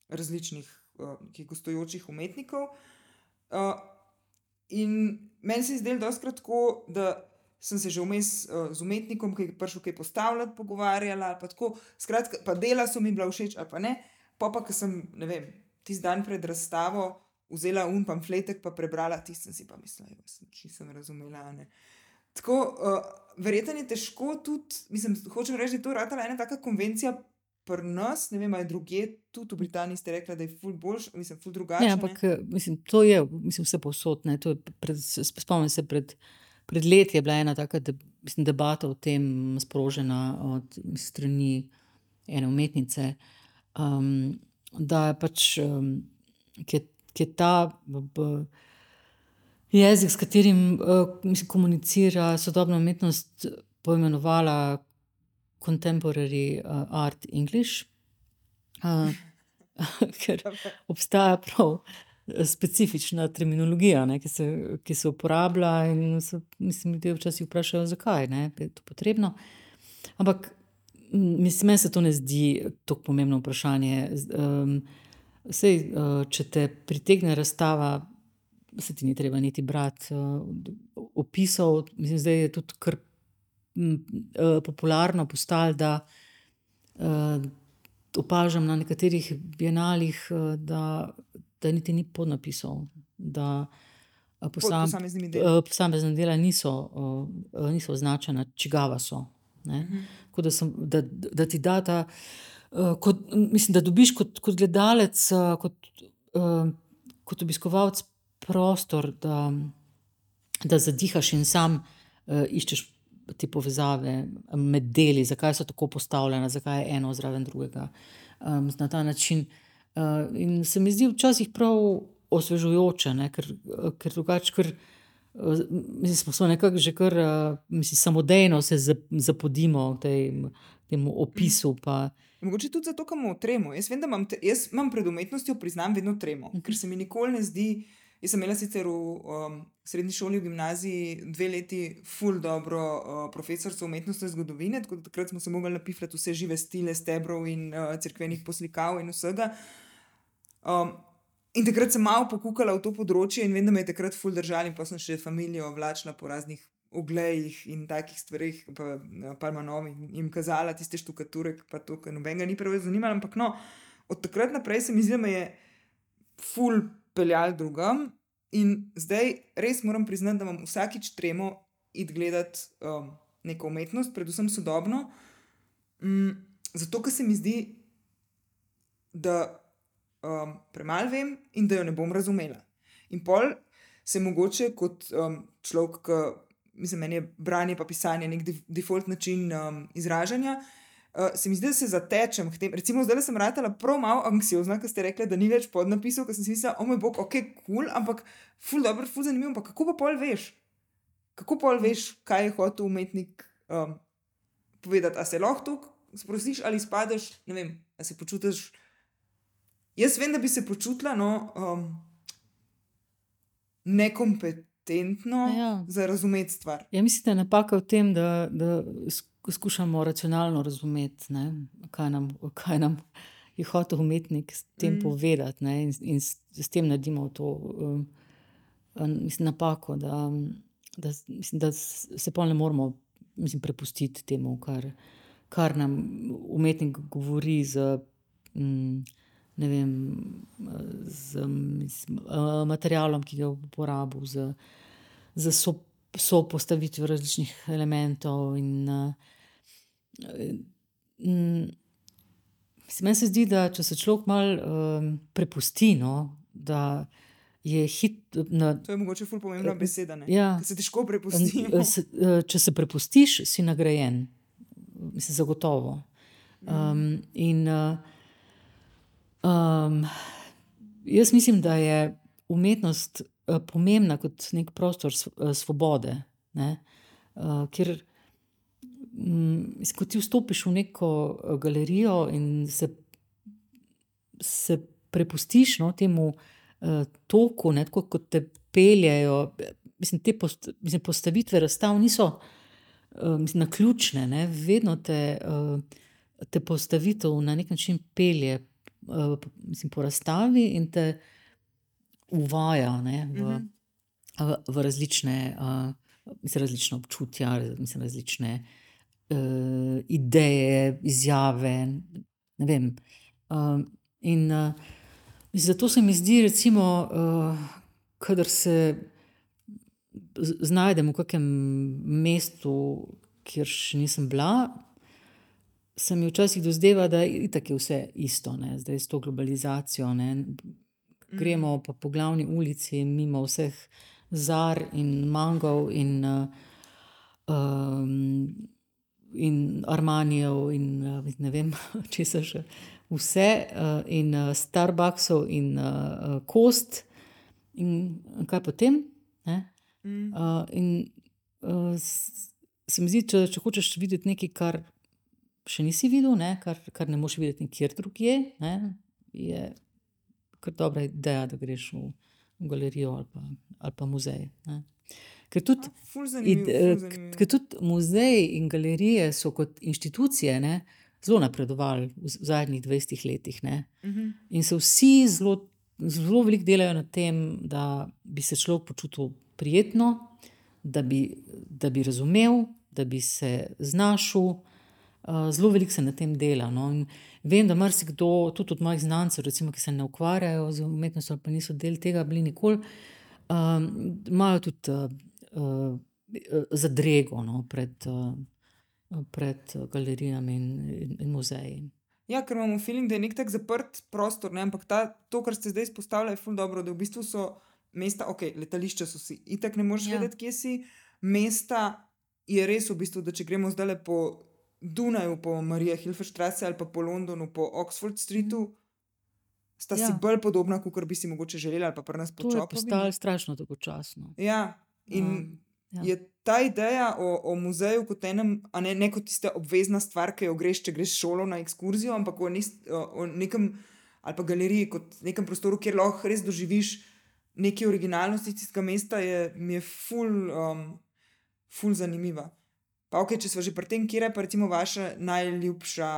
različnih uh, gostujočih umetnikov. Uh, in meni se je zdelo doskrat tako, da sem se že vmes uh, z umetnikom, ki je prišel kaj postavljati, pogovarjala, pa tako, skratka, pa dela so mi bila všeč, ali pa ne. Pa pa, ker sem, ne vem, tisti dan pred razstavo vzela un pamfletek, pa prebrala tisti, si pa mislila, da sem čisto razumela. Ne. Tako, uh, verjetno je težko tudi, mislim, hočem reči, da je to ratala ena taka konvencija. Pri nas, ne vem, ali druge, tudi v Britaniji ste rekli, da je ful boljš, mislim, ful drugače. Ja, ampak eh, mislim, to je, mislim, vse posod. Spomnim se, pred, pred leti je bila ena taka de, mislim, debata o tem sprožena od strani ene umetnice, um, da je pač, um, ki je ki je ta b, jezik, s katerim uh, komunicira sodobna umetnost, poimenovala Contemporary uh, Art English, uh, (laughs) ker obstaja prav. Specifična terminologija, ne, ki, se, ki se uporablja, in se, mislim, da včasih vprašajo, zakaj ne, je to potrebno. Ampak mislim, meni se to ne zdi tako pomembno vprašanje. Um, Sej, eh, če te pritegne razstava, se ti ni treba niti brati eh, opisov. Mislim, da je tudi kar eh, popularno postalo, da opažam na nekaterih bienalih, da, da niti ni podnapisov. Da, Posam, posamezne dela niso, niso označene, čigava so. Uh mhm. da, sem, da, da ti da ta. Eh, kot, mislim, da dobiš kot, kot gledalec, eh, kot, uh, kot obiskovalec prostor, da, da zadihaš in sam uh, iščeš te povezave med deli, zakaj so tako postavljene, zakaj je eno zraven drugega. Um, na ta način. Uh, in se mi zdi včasih prav osvežujoče, ne? ker, ker drugače. Ker, Mi smo nekako že kar mislim, samodejno se zapodimo v tem, tem opisu. Pa, Mogoče tudi zato, ker imamo tremo. Jaz vem, da imam, te, jaz imam pred umetnostjo, priznam, vedno tremo, mhm. ker se mi nikoli ne zdi. Jaz sem imela sicer v um, srednji šoli, v gimnaziji, dve leti, ful dobro uh, profesorico umetnostne zgodovine, tako da takrat smo se mogli napifljati vse žive stile, stebrov in uh, crkvenih poslikav in vsega. Um, in takrat sem malo pokukala v to področje in vem, da me je takrat ful držali, in pa sem še familijo vlačila po raznih oglejih in takih stvarih, pa Palmanovi in jim kazala tiste štukature, pa to, kar nobenega ni preveč zanimalo. Ampak no, od takrat naprej se mi zdi, da je ful peljali drugam. In zdaj res moram priznati, da imam vsakič tremo id gledati um, neko umetnost, predvsem sodobno, um, zato ker se mi zdi, da um, premalo vem in da jo ne bom razumela. In pol se mogoče kot um, človek, ki mislim, meni je branje pa pisanje nek default način um, izražanja. Uh, se mi zdi, da se zatečem k tem. Recimo, zdaj sem ratala prav malo anksiozna, ker ste rekli, da ni več podnapisov, ker sem si mislila, o moj bog, ok, kul, cool, ampak ful dobro, ful zanimivo. Pa kako pa pol veš? Kako pol veš, kaj je hotel umetnik um, povedati? A se lahko tu sprostiš ali spadeš, ne vem, a se počutiš. Jaz vem, da bi se počutila no, um, nekompetentno ja. za razumeti stvar. Ja, mislim, da je napaka v tem, da. da skušamo racionalno razumeti, ne, kaj, nam, kaj nam je hotel umetnik s tem mm. povedati, ne, in, in s, s tem naredimo to um, mislim, napako, da, da, mislim, da se pa ne moramo mislim, prepustiti temu, kar, kar nam umetnik govori. Z, um, Ne vem, z mislim, materialom, ki ga uporabljam, z, z so, so postavitvijo različnih elementov. In, uh, Meni se zdi, da če se človek malo um, prepusti, no, da je hit. Na, to je mogoče ful pomembna beseda. Ja, se težko prepusti. Če se prepustiš, si nagrajen, mislim, zagotovo. Um, in uh, um, jaz mislim, da je umetnost pomembna kot nek prostor svobode, ne, uh, kjer mm, ko ti vstopiš v neko eh, galerijo in se, se prepustiš no, temu toku, ne, tako kot te peljejo. Mislim, te post, mislim, postavitve razstav niso mislim, na ključne, ne, vedno te, te postavitev na nek način pelje mislim, po razstavi in te uvaja ne, v, mm -hmm. v, različne, uh, mislim, različne občutja, mislim, različne uh, ideje, izjave. Uh, in uh, zato se mi zdi, recimo, uh, kadar se znajdem v kakem mestu, kjer še nisem bila. Se mi včasih dozdeva, da je tako vse isto, ne? zdaj s to globalizacijo. Ne? Gremo pa po glavni ulici, mimo vseh zar in mangov, in uh, um, in Armanijev, in uh, ne vem, (laughs) če se še vse, uh, in uh, Starbucksov, in uh, Kost, in kaj potem. Uh, in uh, se mi zdi, če, če hočeš videti nekaj, kar še nisi videl, ne? Kar, kar ne moš videti nikjer drugje, ne? je kar dobra ideja, da greš v, v galerijo ali pa, ali pa muzej. Ne? Ker tudi, id, eh, ker tudi muzeji in galerije so kot institucije ne, zelo napredovali v, v zadnjih 20 letih. Uh mhm. -huh. In se vsi zelo, zelo veliko delajo na tem, da bi se človek počutil prijetno, da bi, da bi razumel, da bi se znašel. Uh, zelo veliko se na tem dela. No. Vem, da marsikdo, tudi od mojih znancev, recimo, ki se ne ukvarjajo z umetnostjo, pa niso del tega, bili nikoli, um, imajo tudi. Uh, uh, zadrego no, pred, uh, pred galerijami in, in, in muzeji. Ja, ker imamo feeling, da je nek tak zaprt prostor, ne? ampak ta, to, kar ste zdaj izpostavili, je ful dobro, da v bistvu so mesta, ok, letališča so si, itak ne moreš ja. vedeti, kje si. Mesta je res v bistvu, da če gremo zdaj le po Dunaju, po Marija Hilferstrasse ali pa po Londonu, po Oxford Streetu. Mm. Sta ja. si bolj podobna, kot bi si mogoče želeli, ali pa pri nas počasi. To je postalo strašno dolgočasno. Ja, In um, ja. je ta ideja o, o muzeju kot enem, a ne, ne kot tista obvezna stvar, ki jo greš, če greš šolo na ekskurzijo, ampak o, nis, o, o nekem ali pa galeriji, kot nekem prostoru, kjer lahko res doživiš neki originalnosti tistega mesta je, mi je ful, um, ful zanimiva. Pa ok, če smo že pri tem, kje je pa recimo vaša najljubša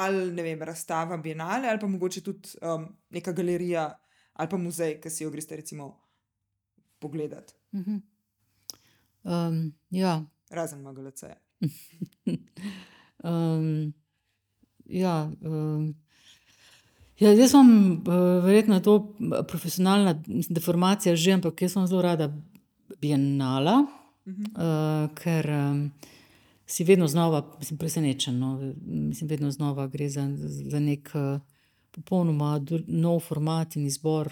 ali ne vem, razstava Bienale ali pa mogoče tudi um, neka galerija ali pa muzej, ki si jo greste recimo pogledati. Mhm. Um, ja, Razen MGLC. (laughs) um, ja, um, ja, jaz sem uh, verjetno to profesionalna deformacija že, ampak jaz sem zelo rada bienala, Mhm. uh, ker um, si vedno znova mislim, presenečen. No? Mislim, vedno znova gre za, za nek uh, popolnoma dru- nov format in izbor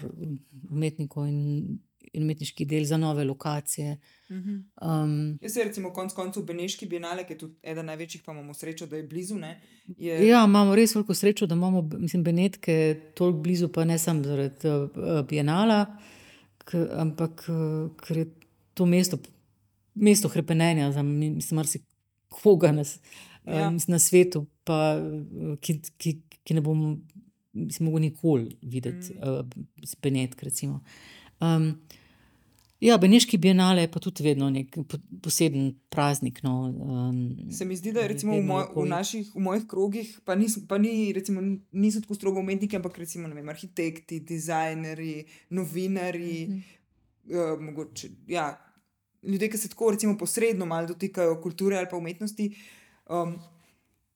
umetnikov in, in umetniških del za nove lokacije. Mhm. Um, Jaz se recimo konc koncev v Beneški bienale, ki je tudi eden največjih, pa imamo srečo, da je blizu. Ne, je, Ja, imamo res veliko srečo, da imamo mislim, Benetke tako blizu, pa ne samo zaradi uh, Bienala, k, ampak uh, ker je to mesto, mesto hrepenenja za marsikoga na, Ja. ja. na svetu, pa, eh, ki, ki, ki ne bom mislim, mogel nikoli videti Mm. mm. uh, z Benetk. Recimo. Um, ja, Beneški bienale je pa tudi vedno nek po- poseben praznik. No, um, Se mi zdi, da recimo v, moj, v, naših, v mojih krogih, pa, nis, pa ni, recimo, niso tako strogo umetniki, ampak recimo vem, arhitekti, dizajnerji, novinari, Mhm. uh, mogoče, ja, ljudje, ki se tako recimo posredno malo dotikajo kulture ali pa umetnosti. Um,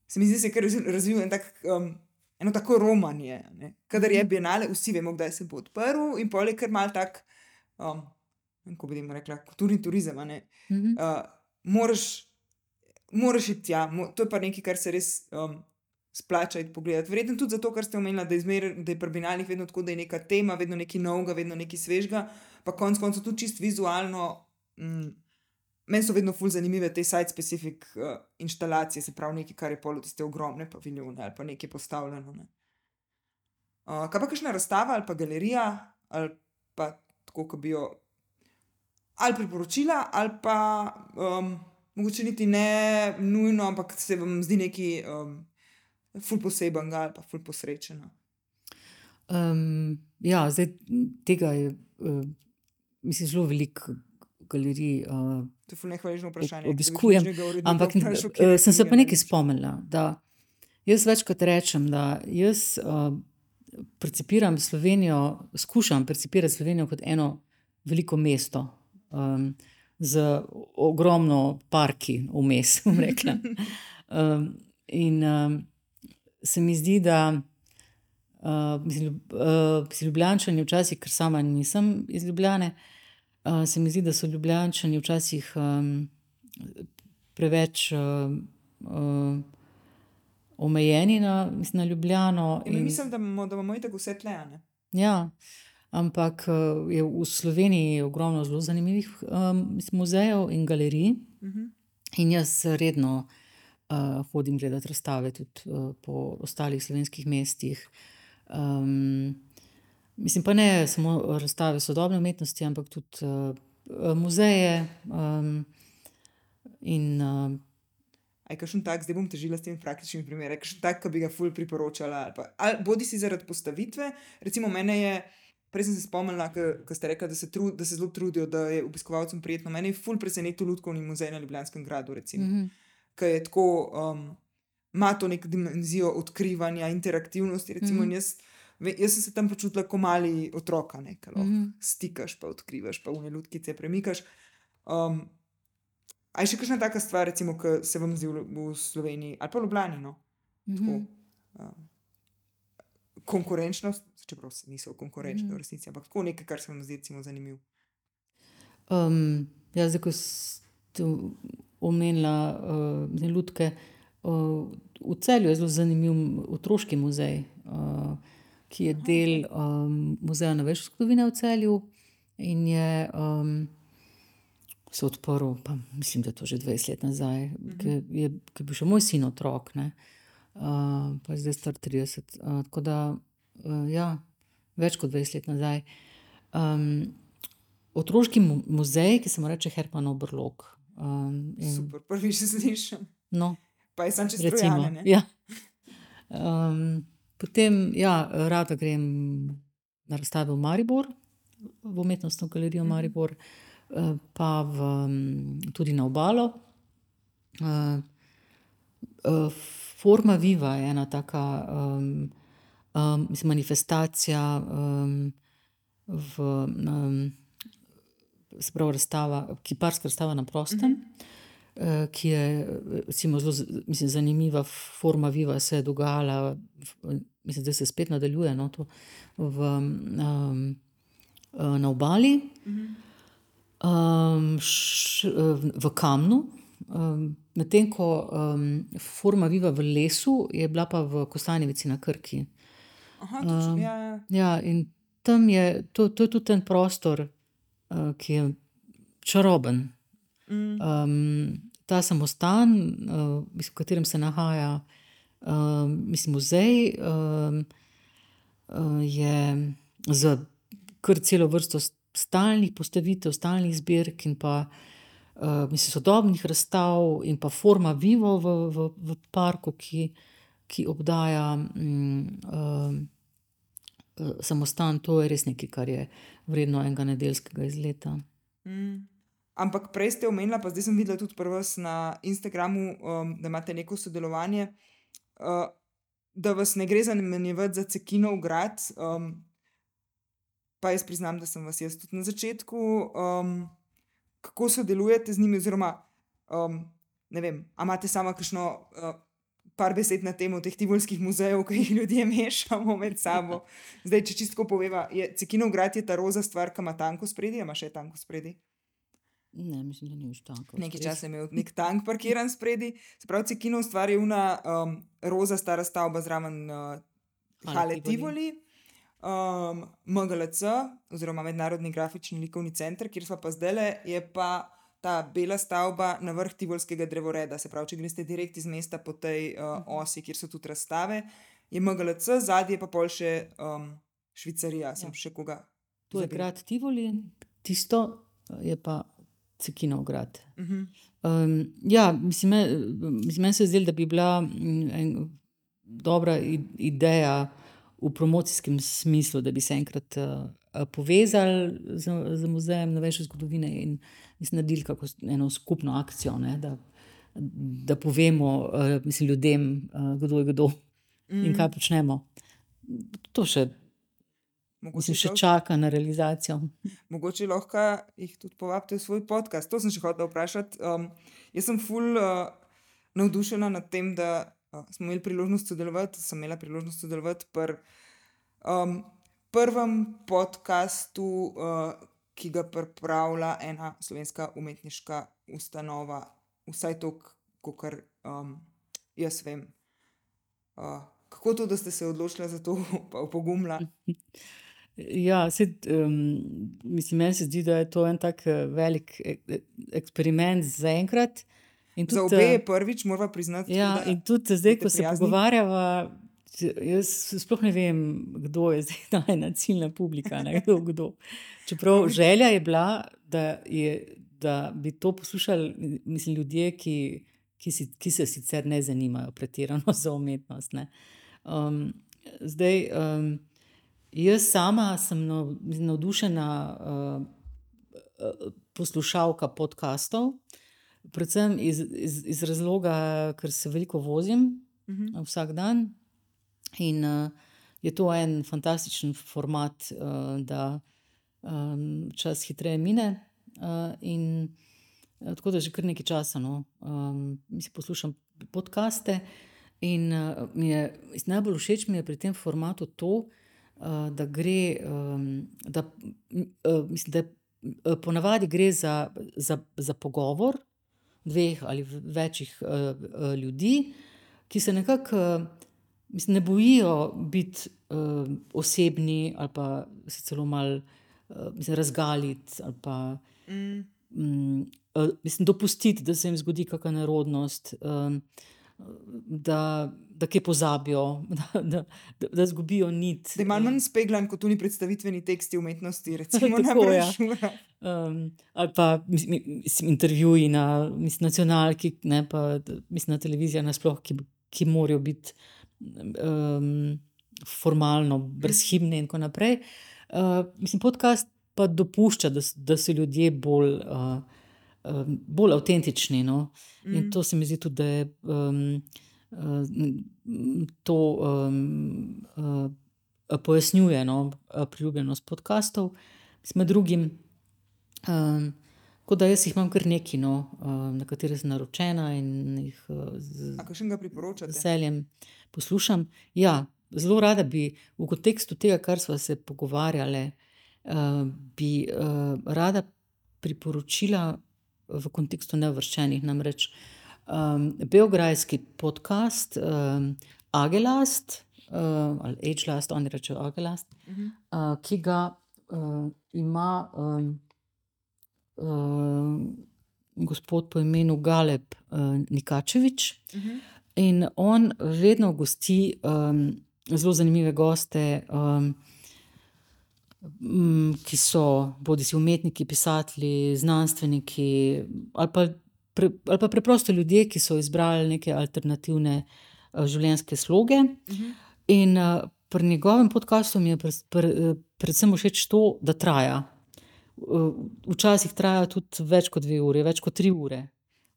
se mi zdi, da se je kar razvi- razvil en tak. Um, Eno tako romanje, ne. kadar je bienale, vsi vemo, kdaj se bo odprl, in pol je kar mal tak, um, kako bi jim rekla, kulturni turizem. ne. mhm. uh, moraš, moraš iti tja. Mo, to je pa nekaj, kar se res um, splača iti pogledati. Verjetno tudi zato, ker ste omenili, da je, zmer, da je pri binalnih vedno tako, da je neka tema, vedno nekaj novega, vedno nekaj svežega, pa konec koncev tudi čist vizualno. Mm, Meni so vedno fulj zanimive te site-specific uh, instalacije, se pravi nekaj, kar je polo tiste ogromne paviljone ali pa nekaj postavljeno. Ne. Uh, kaj pa kakšna razstava ali pa galerija ali pa tako, kot bi jo ali priporočila, ali pa um, mogoče niti ne nujno, ampak se vam zdi neki um, ful poseben ali pa ful posrečen. Um, ja, zdaj tega je, uh, mislim, zelo veliko galerij. Uh, To je nehvaležno vprašanje. Ob- obiskujem, ampak uh, sem se pa nekaj spomnila, da jaz večkrat rečem, da jaz uh, percipiram Slovenijo, skušam percipirati Slovenijo kot eno veliko mesto. Um, Z ogromno parki vmes, bom rekla. (laughs) Um, in um, se mi zdi, da uh, mislim, uh, si Ljubljančani včasih, ker sama nisem iz Ljubljane, uh, se mi zdi, da so Ljubljančani včasih um, preveč uh, uh, omejeni na, mislim, na Ljubljano. In mislim, da imamo, da imamo tako vse tlejane. Ja, ampak uh, je v Sloveniji ogromno zelo zanimivih um, muzejev in galerij. Uh -huh. In jaz redno uh, hodim gledati razstave tudi uh, po ostalih slovenskih mestih. Um, mislim pa ne samo razstave sodobne umetnosti, ampak tudi uh, muzeje. Um, in, uh, Aj, kakšen tak, zdaj bom težila s tem praktičnim primerom, kakšen tak, ki bi ga ful priporočala. Ali pa, ali bodi si zaradi postavitve, recimo mene je, prej sem se spomnila, ko ste rekli, da se, da se zelo trudijo, da je obiskovalcem prijetno. Mene je ful presenetil Lutkovni muzej na Ljubljanskem gradu, recimo, mm -hmm. ki je tako, um, ima to neko dimenzijo odkrivanja, interaktivnosti. Recimo, mm -hmm. jaz, jaz sem se tam počutila kot mali otroka, ne, lahko mm. -hmm. stikaš, pa odkrivaš, pa vne lutkice premikaš. Um, A je še kakšna taka stvar, recimo, ki se vam zdi v, v Sloveniji ali pa v Ljubljani? No? Tako, mhm. um, konkurenčnost, čeprav niso konkurenčni Mhm. v resnici, ampak tako nekaj, kar se vam zdi recimo, zanimivo. Um, ja, zdaj, ko ste omenila uh, Ljudke, uh, v celju je zelo zanimiv otroški muzej, uh, ki je del um, muzeja novejše zgodovine v celju in je um, se odprl, pa mislim, da je to že 20 let nazaj, mm -hmm. ki je, ki je bil še moj sin otrok, ne, uh, pa je zdaj star 30. Uh, tako da, uh, ja, več kot 20 let nazaj. Um, otroški mu muzej, ki se mu reče Hermanov brlog. Um, in, Super, prvič slišim. no, Pa je sam čez recimo, strojane. ne? ja. (laughs) um, potem, ja, rada grem na razstave v Maribor, v umetnostno galerijo Maribor, uh, pa v, tudi na obalo. Uh, uh, forma Viva je ena taka um, um, manifestacija um, v. Um, Spravo razstava, kiparska razstava na prostem, uh -huh. ki je recimo, zelo mislim, zanimiva, forma viva se je dogajala, mislim, da se spet nadaljuje no, v, um, na obali, uh um, š, v kamnu. Um, Medtem ko um, forma viva v lesu, je bila pa v Kostanjevici na Krki. Aha, točno, um, ja, ja. ja, in tam je, to, to je tudi ten prostor uh, ki je čaroben. Mm. Um, ta samostan, uh, v katerem se nahaja uh, mislim, muzej, uh, je za kar celo vrsto stalnih postavitev, stalnih zbirk in pa uh, mislim, sodobnih razstav, in pa forma vivo v, v, v parku, ki, ki obdaja. Um, uh, samostan, to je res nekaj, kar je vredno enega nedeljskega izleta. Mm. Ampak prej ste omenili, pa zdaj sem videla tudi prvo na Instagramu, um, da imate neko sodelovanje, uh, da vas ne gre zanimati za Cekinov grad. Um, pa jaz priznam, da sem vas jaz tudi na začetku. Um, kako sodelujete z njimi, oziroma um, ne vem, imate samo kakšno. Uh, par besed na temo teh tivolskih muzejev, ki jih ljudje mešamo med sabo. (laughs) Zdaj, če čisto poveva, je Cekinov grad je ta roza stvar, ki ima tanko spredi, ima še tanko spredi. Ne, mislim, da ni več tanko. Nekaj časa je imel nek tank parkiran spredi. Sprav Cekinov stvar je una um, roza stara stavba zraven uh, Hale Tivoli. Um, MGLC, oziroma Mednarodni grafični likovni center, kjer smo pa zdaj, je pa ta bela stavba na vrh Tivolskega drevoreda. Se pravi, če greste direkt iz mesta po tej uh, osi, kjer so tudi razstave, je MGLC, zadnji pa pol še um, Švicarija, sem ja. še koga. To je grad Tivoli, tisto je pa Cekinov grad. Uh -huh. um, ja, mislim, meni se zdi, da bi bila mm, en, dobra ideja v promocijskem smislu, da bi se enkrat uh, povezali z, z muzejem novejše zgodovine in naredili kako eno skupno akcijo, ne, da, da povemo uh, mislim, ljudem, uh, kdo je kdo mm. in kaj počnemo. To še, mislim, še čaka na realizacijo. Mogoče lahko jih tudi povabite v svoj podcast. To sem še hotel vprašati. Um, jaz sem ful uh, navdušena nad tem, da uh, smo imeli priložnost sodelovati, sem imela priložnost sodelovati pri um, prvem podkastu. Uh, ki ga pripravlja ena slovenska umetniška ustanova, vsaj to, kar um, jaz vem. Uh, kako to, da ste se odločili za to, (laughs) pa pogumla? (laughs) Ja, se, um, mislim, meni se zdi, da je to en tak eh, velik e, e, eksperiment za enkrat. Tudi, za obe je eh, prvič, moramo priznati. Ja, tudi, in tudi zdaj, ko se pogovarjava, Jaz sploh ne vem, kdo je zdaj (laughs) najna ciljna publika. Kdo, kdo. Čeprav želja je bila, da, je, da bi to poslušali mislim, ljudje, ki, ki, si, ki se sicer ne zanimajo pretirano (laughs) za umetnost. Um, zdaj, um, jaz sama sem navdušena uh, poslušalka podkastov, predvsem iz, iz, iz razloga, ker se veliko vozim uh mhm. -huh. vsak dan. In uh, je to en fantastičen format, uh, da um, čas hitreje mine. Uh, in uh, tako da že kar nekaj časa, no, um, mislim, poslušam podcaste. In uh, mi je najbolj všeč mi je pri tem formatu to, da gre, um, da, uh, mislim, da uh, ponavadi gre za, za, za pogovor dveh ali večjih uh, uh, ljudi, ki se nekako. Uh, mislim, ne bojijo biti uh, osebni ali pa se celo malo uh, razgaliti ali pa mm. um, uh, mislim, dopustiti, da se jim zgodi kakšna nerodnost. Da, da kaj pozabijo, (laughs) da, da, da, da zgubijo nit. Da imajo manj speglan kot oni predstavitveni teksti umetnosti, recimo (laughs) na Brnšu. Um, ali pa mislim, intervjuji na mislim, nacionalki, ne pa mislim, na televiziji, nasploh, ki, ki morajo biti um, formalno, brez himne in tako naprej. Uh, mislim, podcast pa dopušča, da, da so ljudje bolj, uh, um, bolj avtentični. No? In Mm. to se mi zdi tudi, da je um, uh, to um, uh, pojasnjuje no? uh, priljubljenost podkastov, med drugim. Um, Tako da jaz jih imam kar nekaj, no, uh, na katere sem naročena in jih uh, z veseljem poslušam. Ja, zelo rada bi v kontekstu tega, kar smo se pogovarjali, uh, bi uh, rada priporočila v kontekstu neuvrščenih. Namreč um, Beograjski podcast um, Agelast uh, ali Agelast, oni rečejo Agelast, Mhm. uh, ki ga uh, ima um, uh, gospod po imenu Galeb uh, Nikačevič. Mhm. In on vedno gosti um, zelo zanimive goste, um, ki so bodi si umetniki, pisatelji, znanstveniki ali pa, pre, ali pa preprosto ljudje, ki so izbrali neke alternativne uh, življenjske sloge. Mhm. In uh, pri njegovem podkastu mi je pred, pred, predvsem všeč to, da traja. Uh, Včasih traja tudi več kot dve uri, več kot tri ure.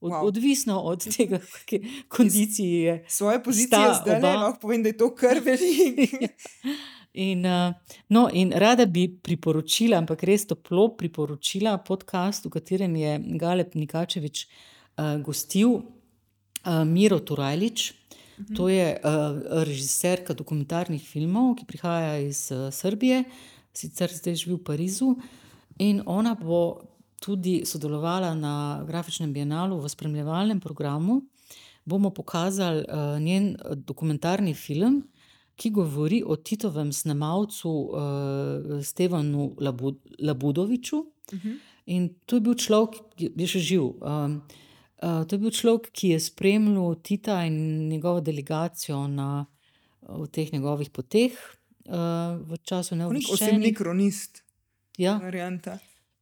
Od, Wow. Odvisno od (laughs) tega, v kakšni kondiciji je. Svoje pozicije zdaj lahko povem, da je to kar veliko. (laughs) In, uh, no, in rada bi priporočila, ampak res toplo priporočila podcast, v katerem je Galeb Nikačevič uh, gostil uh, Miro Turajlič. To je uh, režiserka dokumentarnih filmov, ki prihaja iz uh, Srbije, sicer zdaj živi v Parizu. In ona bo tudi sodelovala na grafičnem bienalu v spremljevalnem programu. Bomo pokazali uh, njen dokumentarni film, ki govori o Titovem snemalcu uh, Stevanu Labu, Labudoviču. Mhm. In to je bil človek, ki je še živ. Um, uh, to je bil človek, ki je spremljal Tita in njegovo delegacijo na v teh njegovih poteh uh, v času Nek osebni neobičajnih. kronist, Ja, varianta.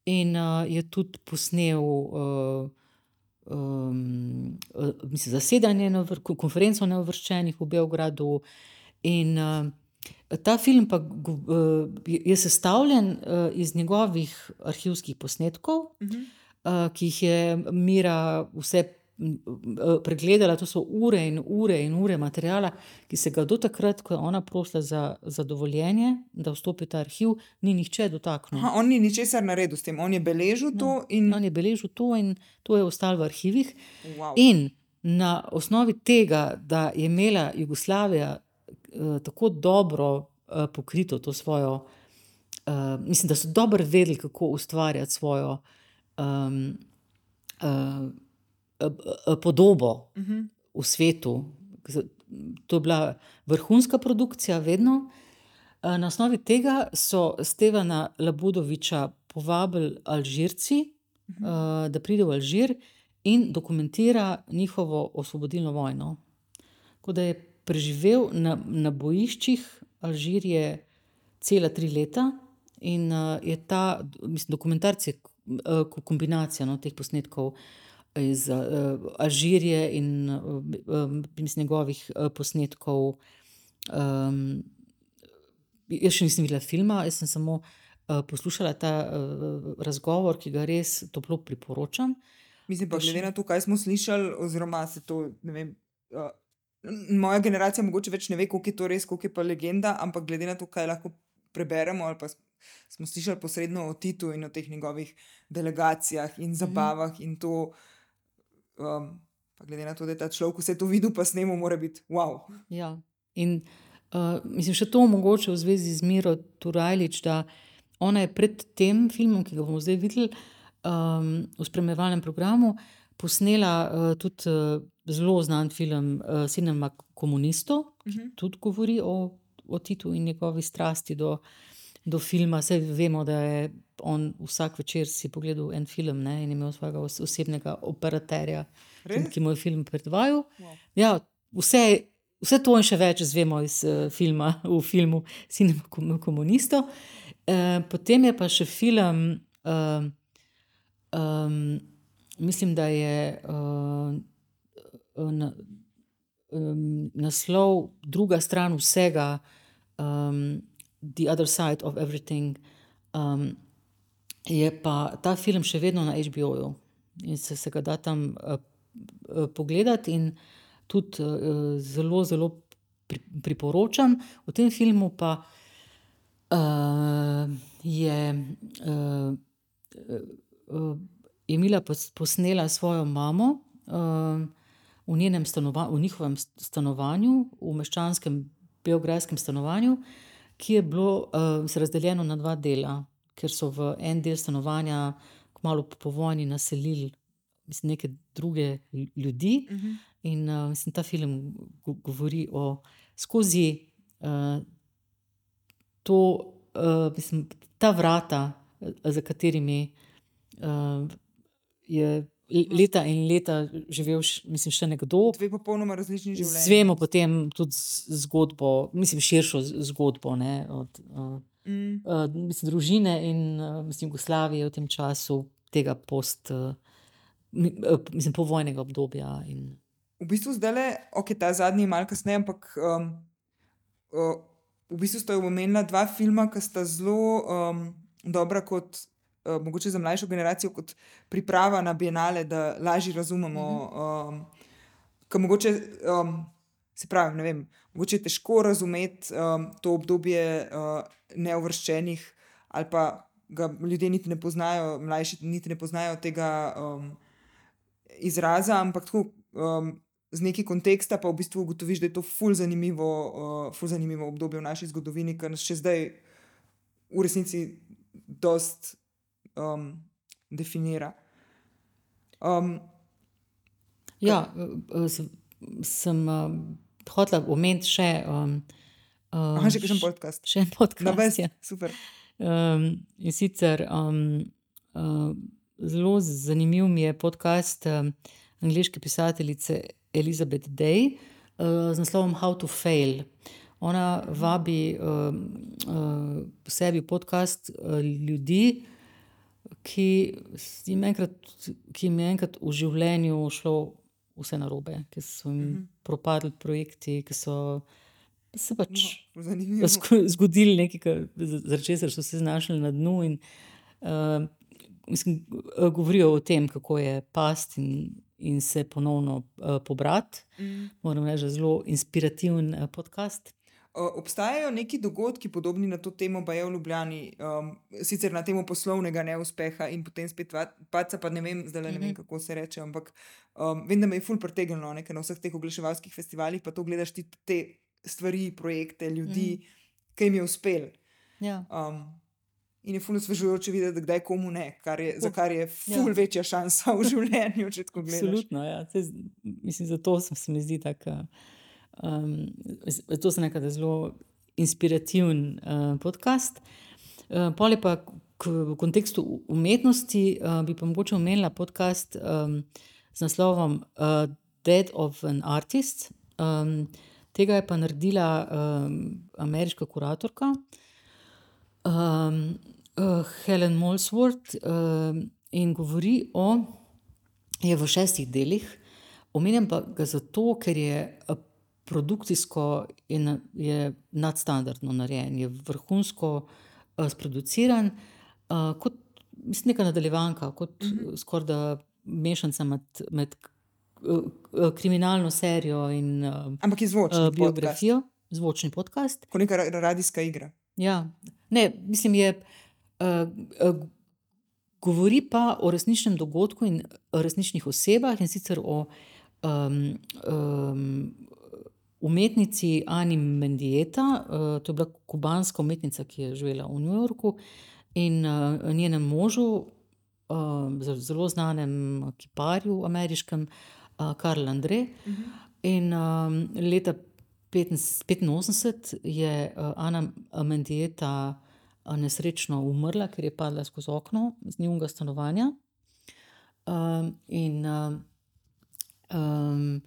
in uh, je tudi posnel uh, um, uh, mislim, zasedanje, na vr- ko- konferenco neuvrščenih v Beogradu. In uh, ta film pa uh, je je sestavljen uh, iz njegovih arhivskih posnetkov, Mhm. uh, ki jih je Mira vse uh, pregledala. To so ure in ure in ure materijala, ki se ga do takrat, ko je ona prosila za, za dovoljenje, da vstopi v ta arhiv, ni nihče dotaknil. Aha, on ni ničesar naredil s tem, on je beležil to in. On je beležil to in to je ostalo v arhivih. Wow. In na osnovi tega, da je imela Jugoslavija uh, tako dobro uh, pokrito to svojo, uh, mislim, da so dobro vedeli, kako ustvarjati svojo um, uh, uh, podobo Mhm. v svetu. To je bila vrhunska produkcija, vedno. Eh, Na osnovi tega so Stevana Labudoviča povabili Alžirci, Mhm. uh, da pride v Alžir in dokumentira njihovo osvobodilno vojno. Tako da je preživel na, na bojiščih Alžirije cela tri leta in uh, je ta mislim, dokumentarcija, uh, kombinacija no, teh posnetkov iz uh, Alžirije in uh, mislim, njegovih uh, posnetkov. Um, jaz še nisem videla filma, jaz sem samo uh, poslušala ta uh, razgovor, ki ga res toplo priporočam. Mislim pa, še- glede na to, kaj smo slišali, oziroma se to, ne vem. Moja generacija mogoče več ne ve, koliko je to res, koliko je pa legenda, ampak glede na to, kaj lahko preberemo, ali pa smo slišali posredno o Titu in o teh njegovih delegacijah in zabavah in to. Um, pa glede na to, da je ta človek vse to videl, pa snemo, mora biti wow. Ja. In uh, mislim, še to mogoče v zvezi z Miro Turajlič, da ona je pred tem filmom, ki ga bomo zdaj videli um, v spremljevalnem programu, posnela uh, tudi uh, zelo znan film uh, Cinema komunistov, ki Mhm. tudi govori o, o Titu in njegovi strasti do, do filma. Vse vemo, da je on vsak večer si pogledal en film ne, in imel svojega os- osebnega operaterja, ki, Res? ki mu je film predvajal. Wow. Ja, vse, vse to in še več izvemo iz uh, filma, v filmu Cinema kom- komunistov. Uh, potem je pa še film, uh, um, mislim, da je uh, na, um, naslov Druga stran vsega, um, The Other Side of Everything. Um, je pa ta film še vedno na HBO-ju in se, se ga da tam uh, uh, pogledati. In tudi uh, zelo, zelo pri, priporočam. V tem filmu pa uh, je uh, uh, Emila posnela svojo mamo. Uh, V, v njihovem stanovanju, v meščanskem, beograjskem stanovanju, ki je bilo uh, razdeljeno na dva dela, ker so v en del stanovanja, kmalo po vojni, naselili mislim, neke druge ljudi. Uh -huh. In uh, mislim, ta film govori o skozi uh, to, uh, mislim, ta vrata, za katerimi uh, je. Leta in leta živel, mislim, še nekdo. Dve popolnoma različni življenji. Zvemo potem tudi zgodbo, mislim, širšo zgodbo ne, od uh, mm. uh, mislim, družine in uh, mislim, Jugoslavije v tem času, tega post. Uh, mislim, povojnega obdobja. In... V bistvu zdaj le, ok, ta zadnji je malo kasneje, ampak um, uh, v bistvu sta omenila dva filma, ki sta zelo um, dobra, kot uh, mogoče za mlajšo generacijo, kot priprava na bienale, da lažje razumemo. Um, Ker mogoče, um, se pravi, ne vem, mogoče je težko razumeti um, to obdobje uh, neovrščenih, ali pa ga ljudje niti ne poznajo, mlajši niti ne poznajo tega. Um, izraza, ampak tako, um, z neki konteksta pa v bistvu ugotoviš, da je to ful zanimivo, uh, ful zanimivo obdobje v naši zgodovini, ki nas še zdaj v resnici dost um, definira. Um, ja, sem uh, hotel omeniti še. Um, um, Aha, še kakšen podcast. Še en podcast. Na best, ja. super. Um, in sicer. Um, uh, zelo zanimiv mi je podcast um, angliške pisateljice Elizabeth Day uh, z naslovom How to Fail. Ona vabi um, uh, sebi podcast uh, ljudi, ki jim, enkrat, ki jim je enkrat v življenju šlo vse narobe, ki so jim mm -hmm. propadli projekti, ki so. Se pač no, zgodili nekaj, zaradi česar so se znašli na dnu. In, uh, mislim, govorijo o tem, kako je past in, in se ponovno uh, pobrati. Mm. Moram reči, zelo inspirativen uh, podcast. Obstajajo neki dogodki, podobni na to temo, pa je v Ljubljani, um, sicer na temo poslovnega neuspeha in potem spet paca, pa ne vem, zdaj le ne vem, mhm. kako se reče, ampak um, vem, da me je ful pretegnilo nekaj na vseh teh oglaševalskih festivalih, pa to gledaš ti te stvari, projekte, ljudi, mm. ki jim je uspel. Ja. Um, In je fulno svežujoče videti, da je komu ne, kar je, za kar je ful ja. večja šansa v življenju, če tako gledaš. Absolutno, ja. Cez, mislim, zato se mi zdi tako. Um, to je nekaj zelo inspirativen uh, podcast. Uh, Pole pa k, v kontekstu umetnosti uh, bi pa mogoče omenila podcast um, z naslovom uh, Dead of an Artist. Um, tega je pa naredila um, ameriška kuratorka. Um, uh, Helen Molsworth uh, in govori o, je v šestih delih, omenjam pa ga zato, ker je eh, produkcijsko in je nadstandardno narejen, je vrhunsko uh, sproduciran, uh, kot mislim, neka nadaljevanka, kot mm -hmm. skoraj da mešanca med. med Kriminalno serijo in Ampak je zvočni biografijo, podcast. zvočni podcast. Kot neka radijska igra. Ja, ne, mislim, je. Uh, Eh, eh, govori pa o resničnem dogodku in resničnih osebah, in sicer o um, um, umetnici Ani Mendieta, uh, to je bila kubanska umetnica, ki je živela v New Yorku, in uh, njenem možu, uh, zelo znanem kiparju, ameriškem, uh, Karl Andrej. Uh mhm. -huh. In um, leta 1985 je uh, Ana Mendieta nesrečno umrla, ker je padla skozi okno z njihovega stanovanja. Um, in um, um,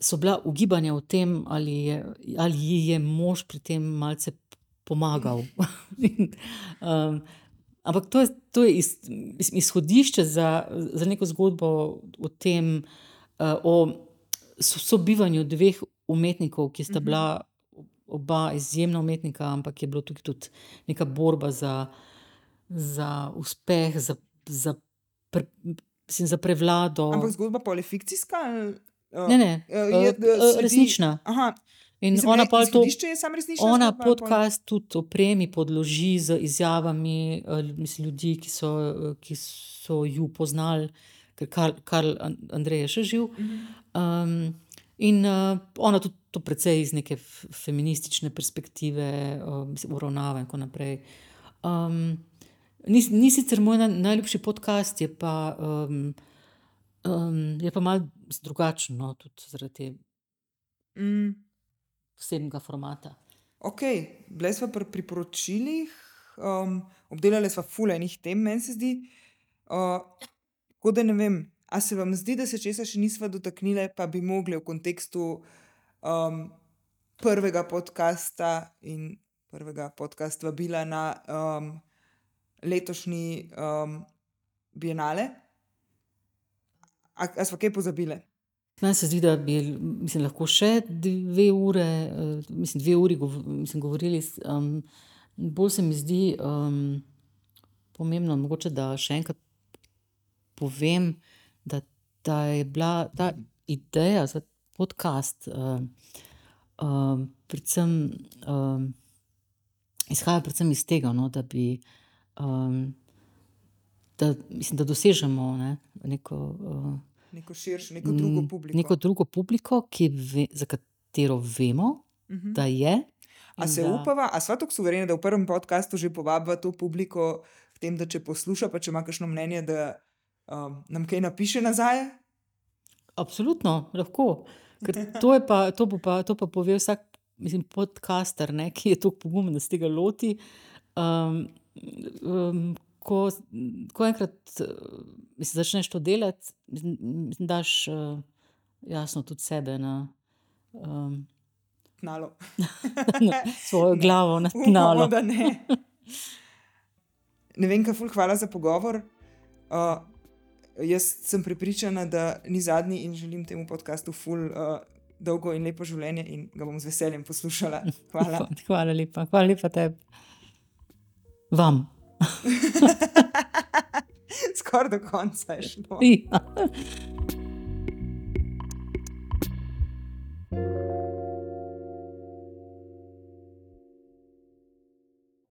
so bila ugibanja o tem, ali, je, ali ji je mož pri tem malce pomagal. (laughs) um, ampak to je, to je iz, izhodišče za, za neko zgodbo o tem, uh, o sobivanju dveh umetnikov, ki sta mhm. bila oba izjemna umetnika, ampak je bila tukaj tudi neka borba za za uspeh, za, za, pre, mislim, za prevlado. Ampak zgodba pa je fikcijska? ali, Ne, ne, uh, uh, je, da uh, sledi- resnična. Aha, In mislim, ona ne, pa to, ona podcast tudi opremi, podloži z izjavami mislim, ljudi, ki so, ki so ju poznali, ker Karl, Karl An- Andrej je še živ. Um, in uh, ona tudi to precej iz neke feministične perspektive mislim, uravnava in tako naprej. Um, ni, ni sicer moj naj, najljubši podcast, je pa, um, um, je pa malo drugačen, no, tudi zaradi tega Mm, posebnega formata. ok, bili smo pri priporočilih, um, obdelali smo fule enih tem, meni se zdi. Uh, da ne vem, a se vam zdi, da se česa še nismo dotaknili, pa bi mogli v kontekstu um, prvega podcasta in prvega podcasta vabila na um, letošnji um, bienale. A, a smo kaj pozabili? Meni se zdi, da bi mislim, lahko še dve ure, eh, mislim, dve uri gov, mislim, govorili. Um, bolj se mi zdi um, pomembno, mogoče, da še enkrat povem, da, da je bila ta ideja za podcast um, um, predvsem. Um, Izhaja predvsem iz tega, no, da bi um, da, mislim, da dosežemo ne, neko uh, Neko širšo, neko drugo Mm, publiko. Neko drugo publiko, ki ve, za katero vemo, Mhm. da je. A se da, upava, a sva tako suverena, da v prvem podkastu že povabimo to publiko, k tem, da če posluša, pa če ima kakšno mnenje, da um, nam kaj napiše nazaj. Absolutno, lahko. Ker (laughs) to, je pa, to, pa, to pa pove vsak mislim, podcaster, ne, ki je tako pogumen, da se tega loti. Um, um, ko, ko enkrat eh, mislim, začneš to delati, daš uh, jasno tudi sebe na, um, Tnalo. (laughs) na svojo Ne, glavo, na Upamo, tnalo. da ne. Ne vem, kaj ful, hvala za pogovor. Uh, jaz sem prepričana, da ni zadnji in želim temu podkastu ful uh, dolgo in lepo življenje in ga bom z veseljem poslušala. Hvala. (laughs) Hvala lepa, hvala lepa tebi. Vam. (laughs) Skoraj do konca je šlo. Ja.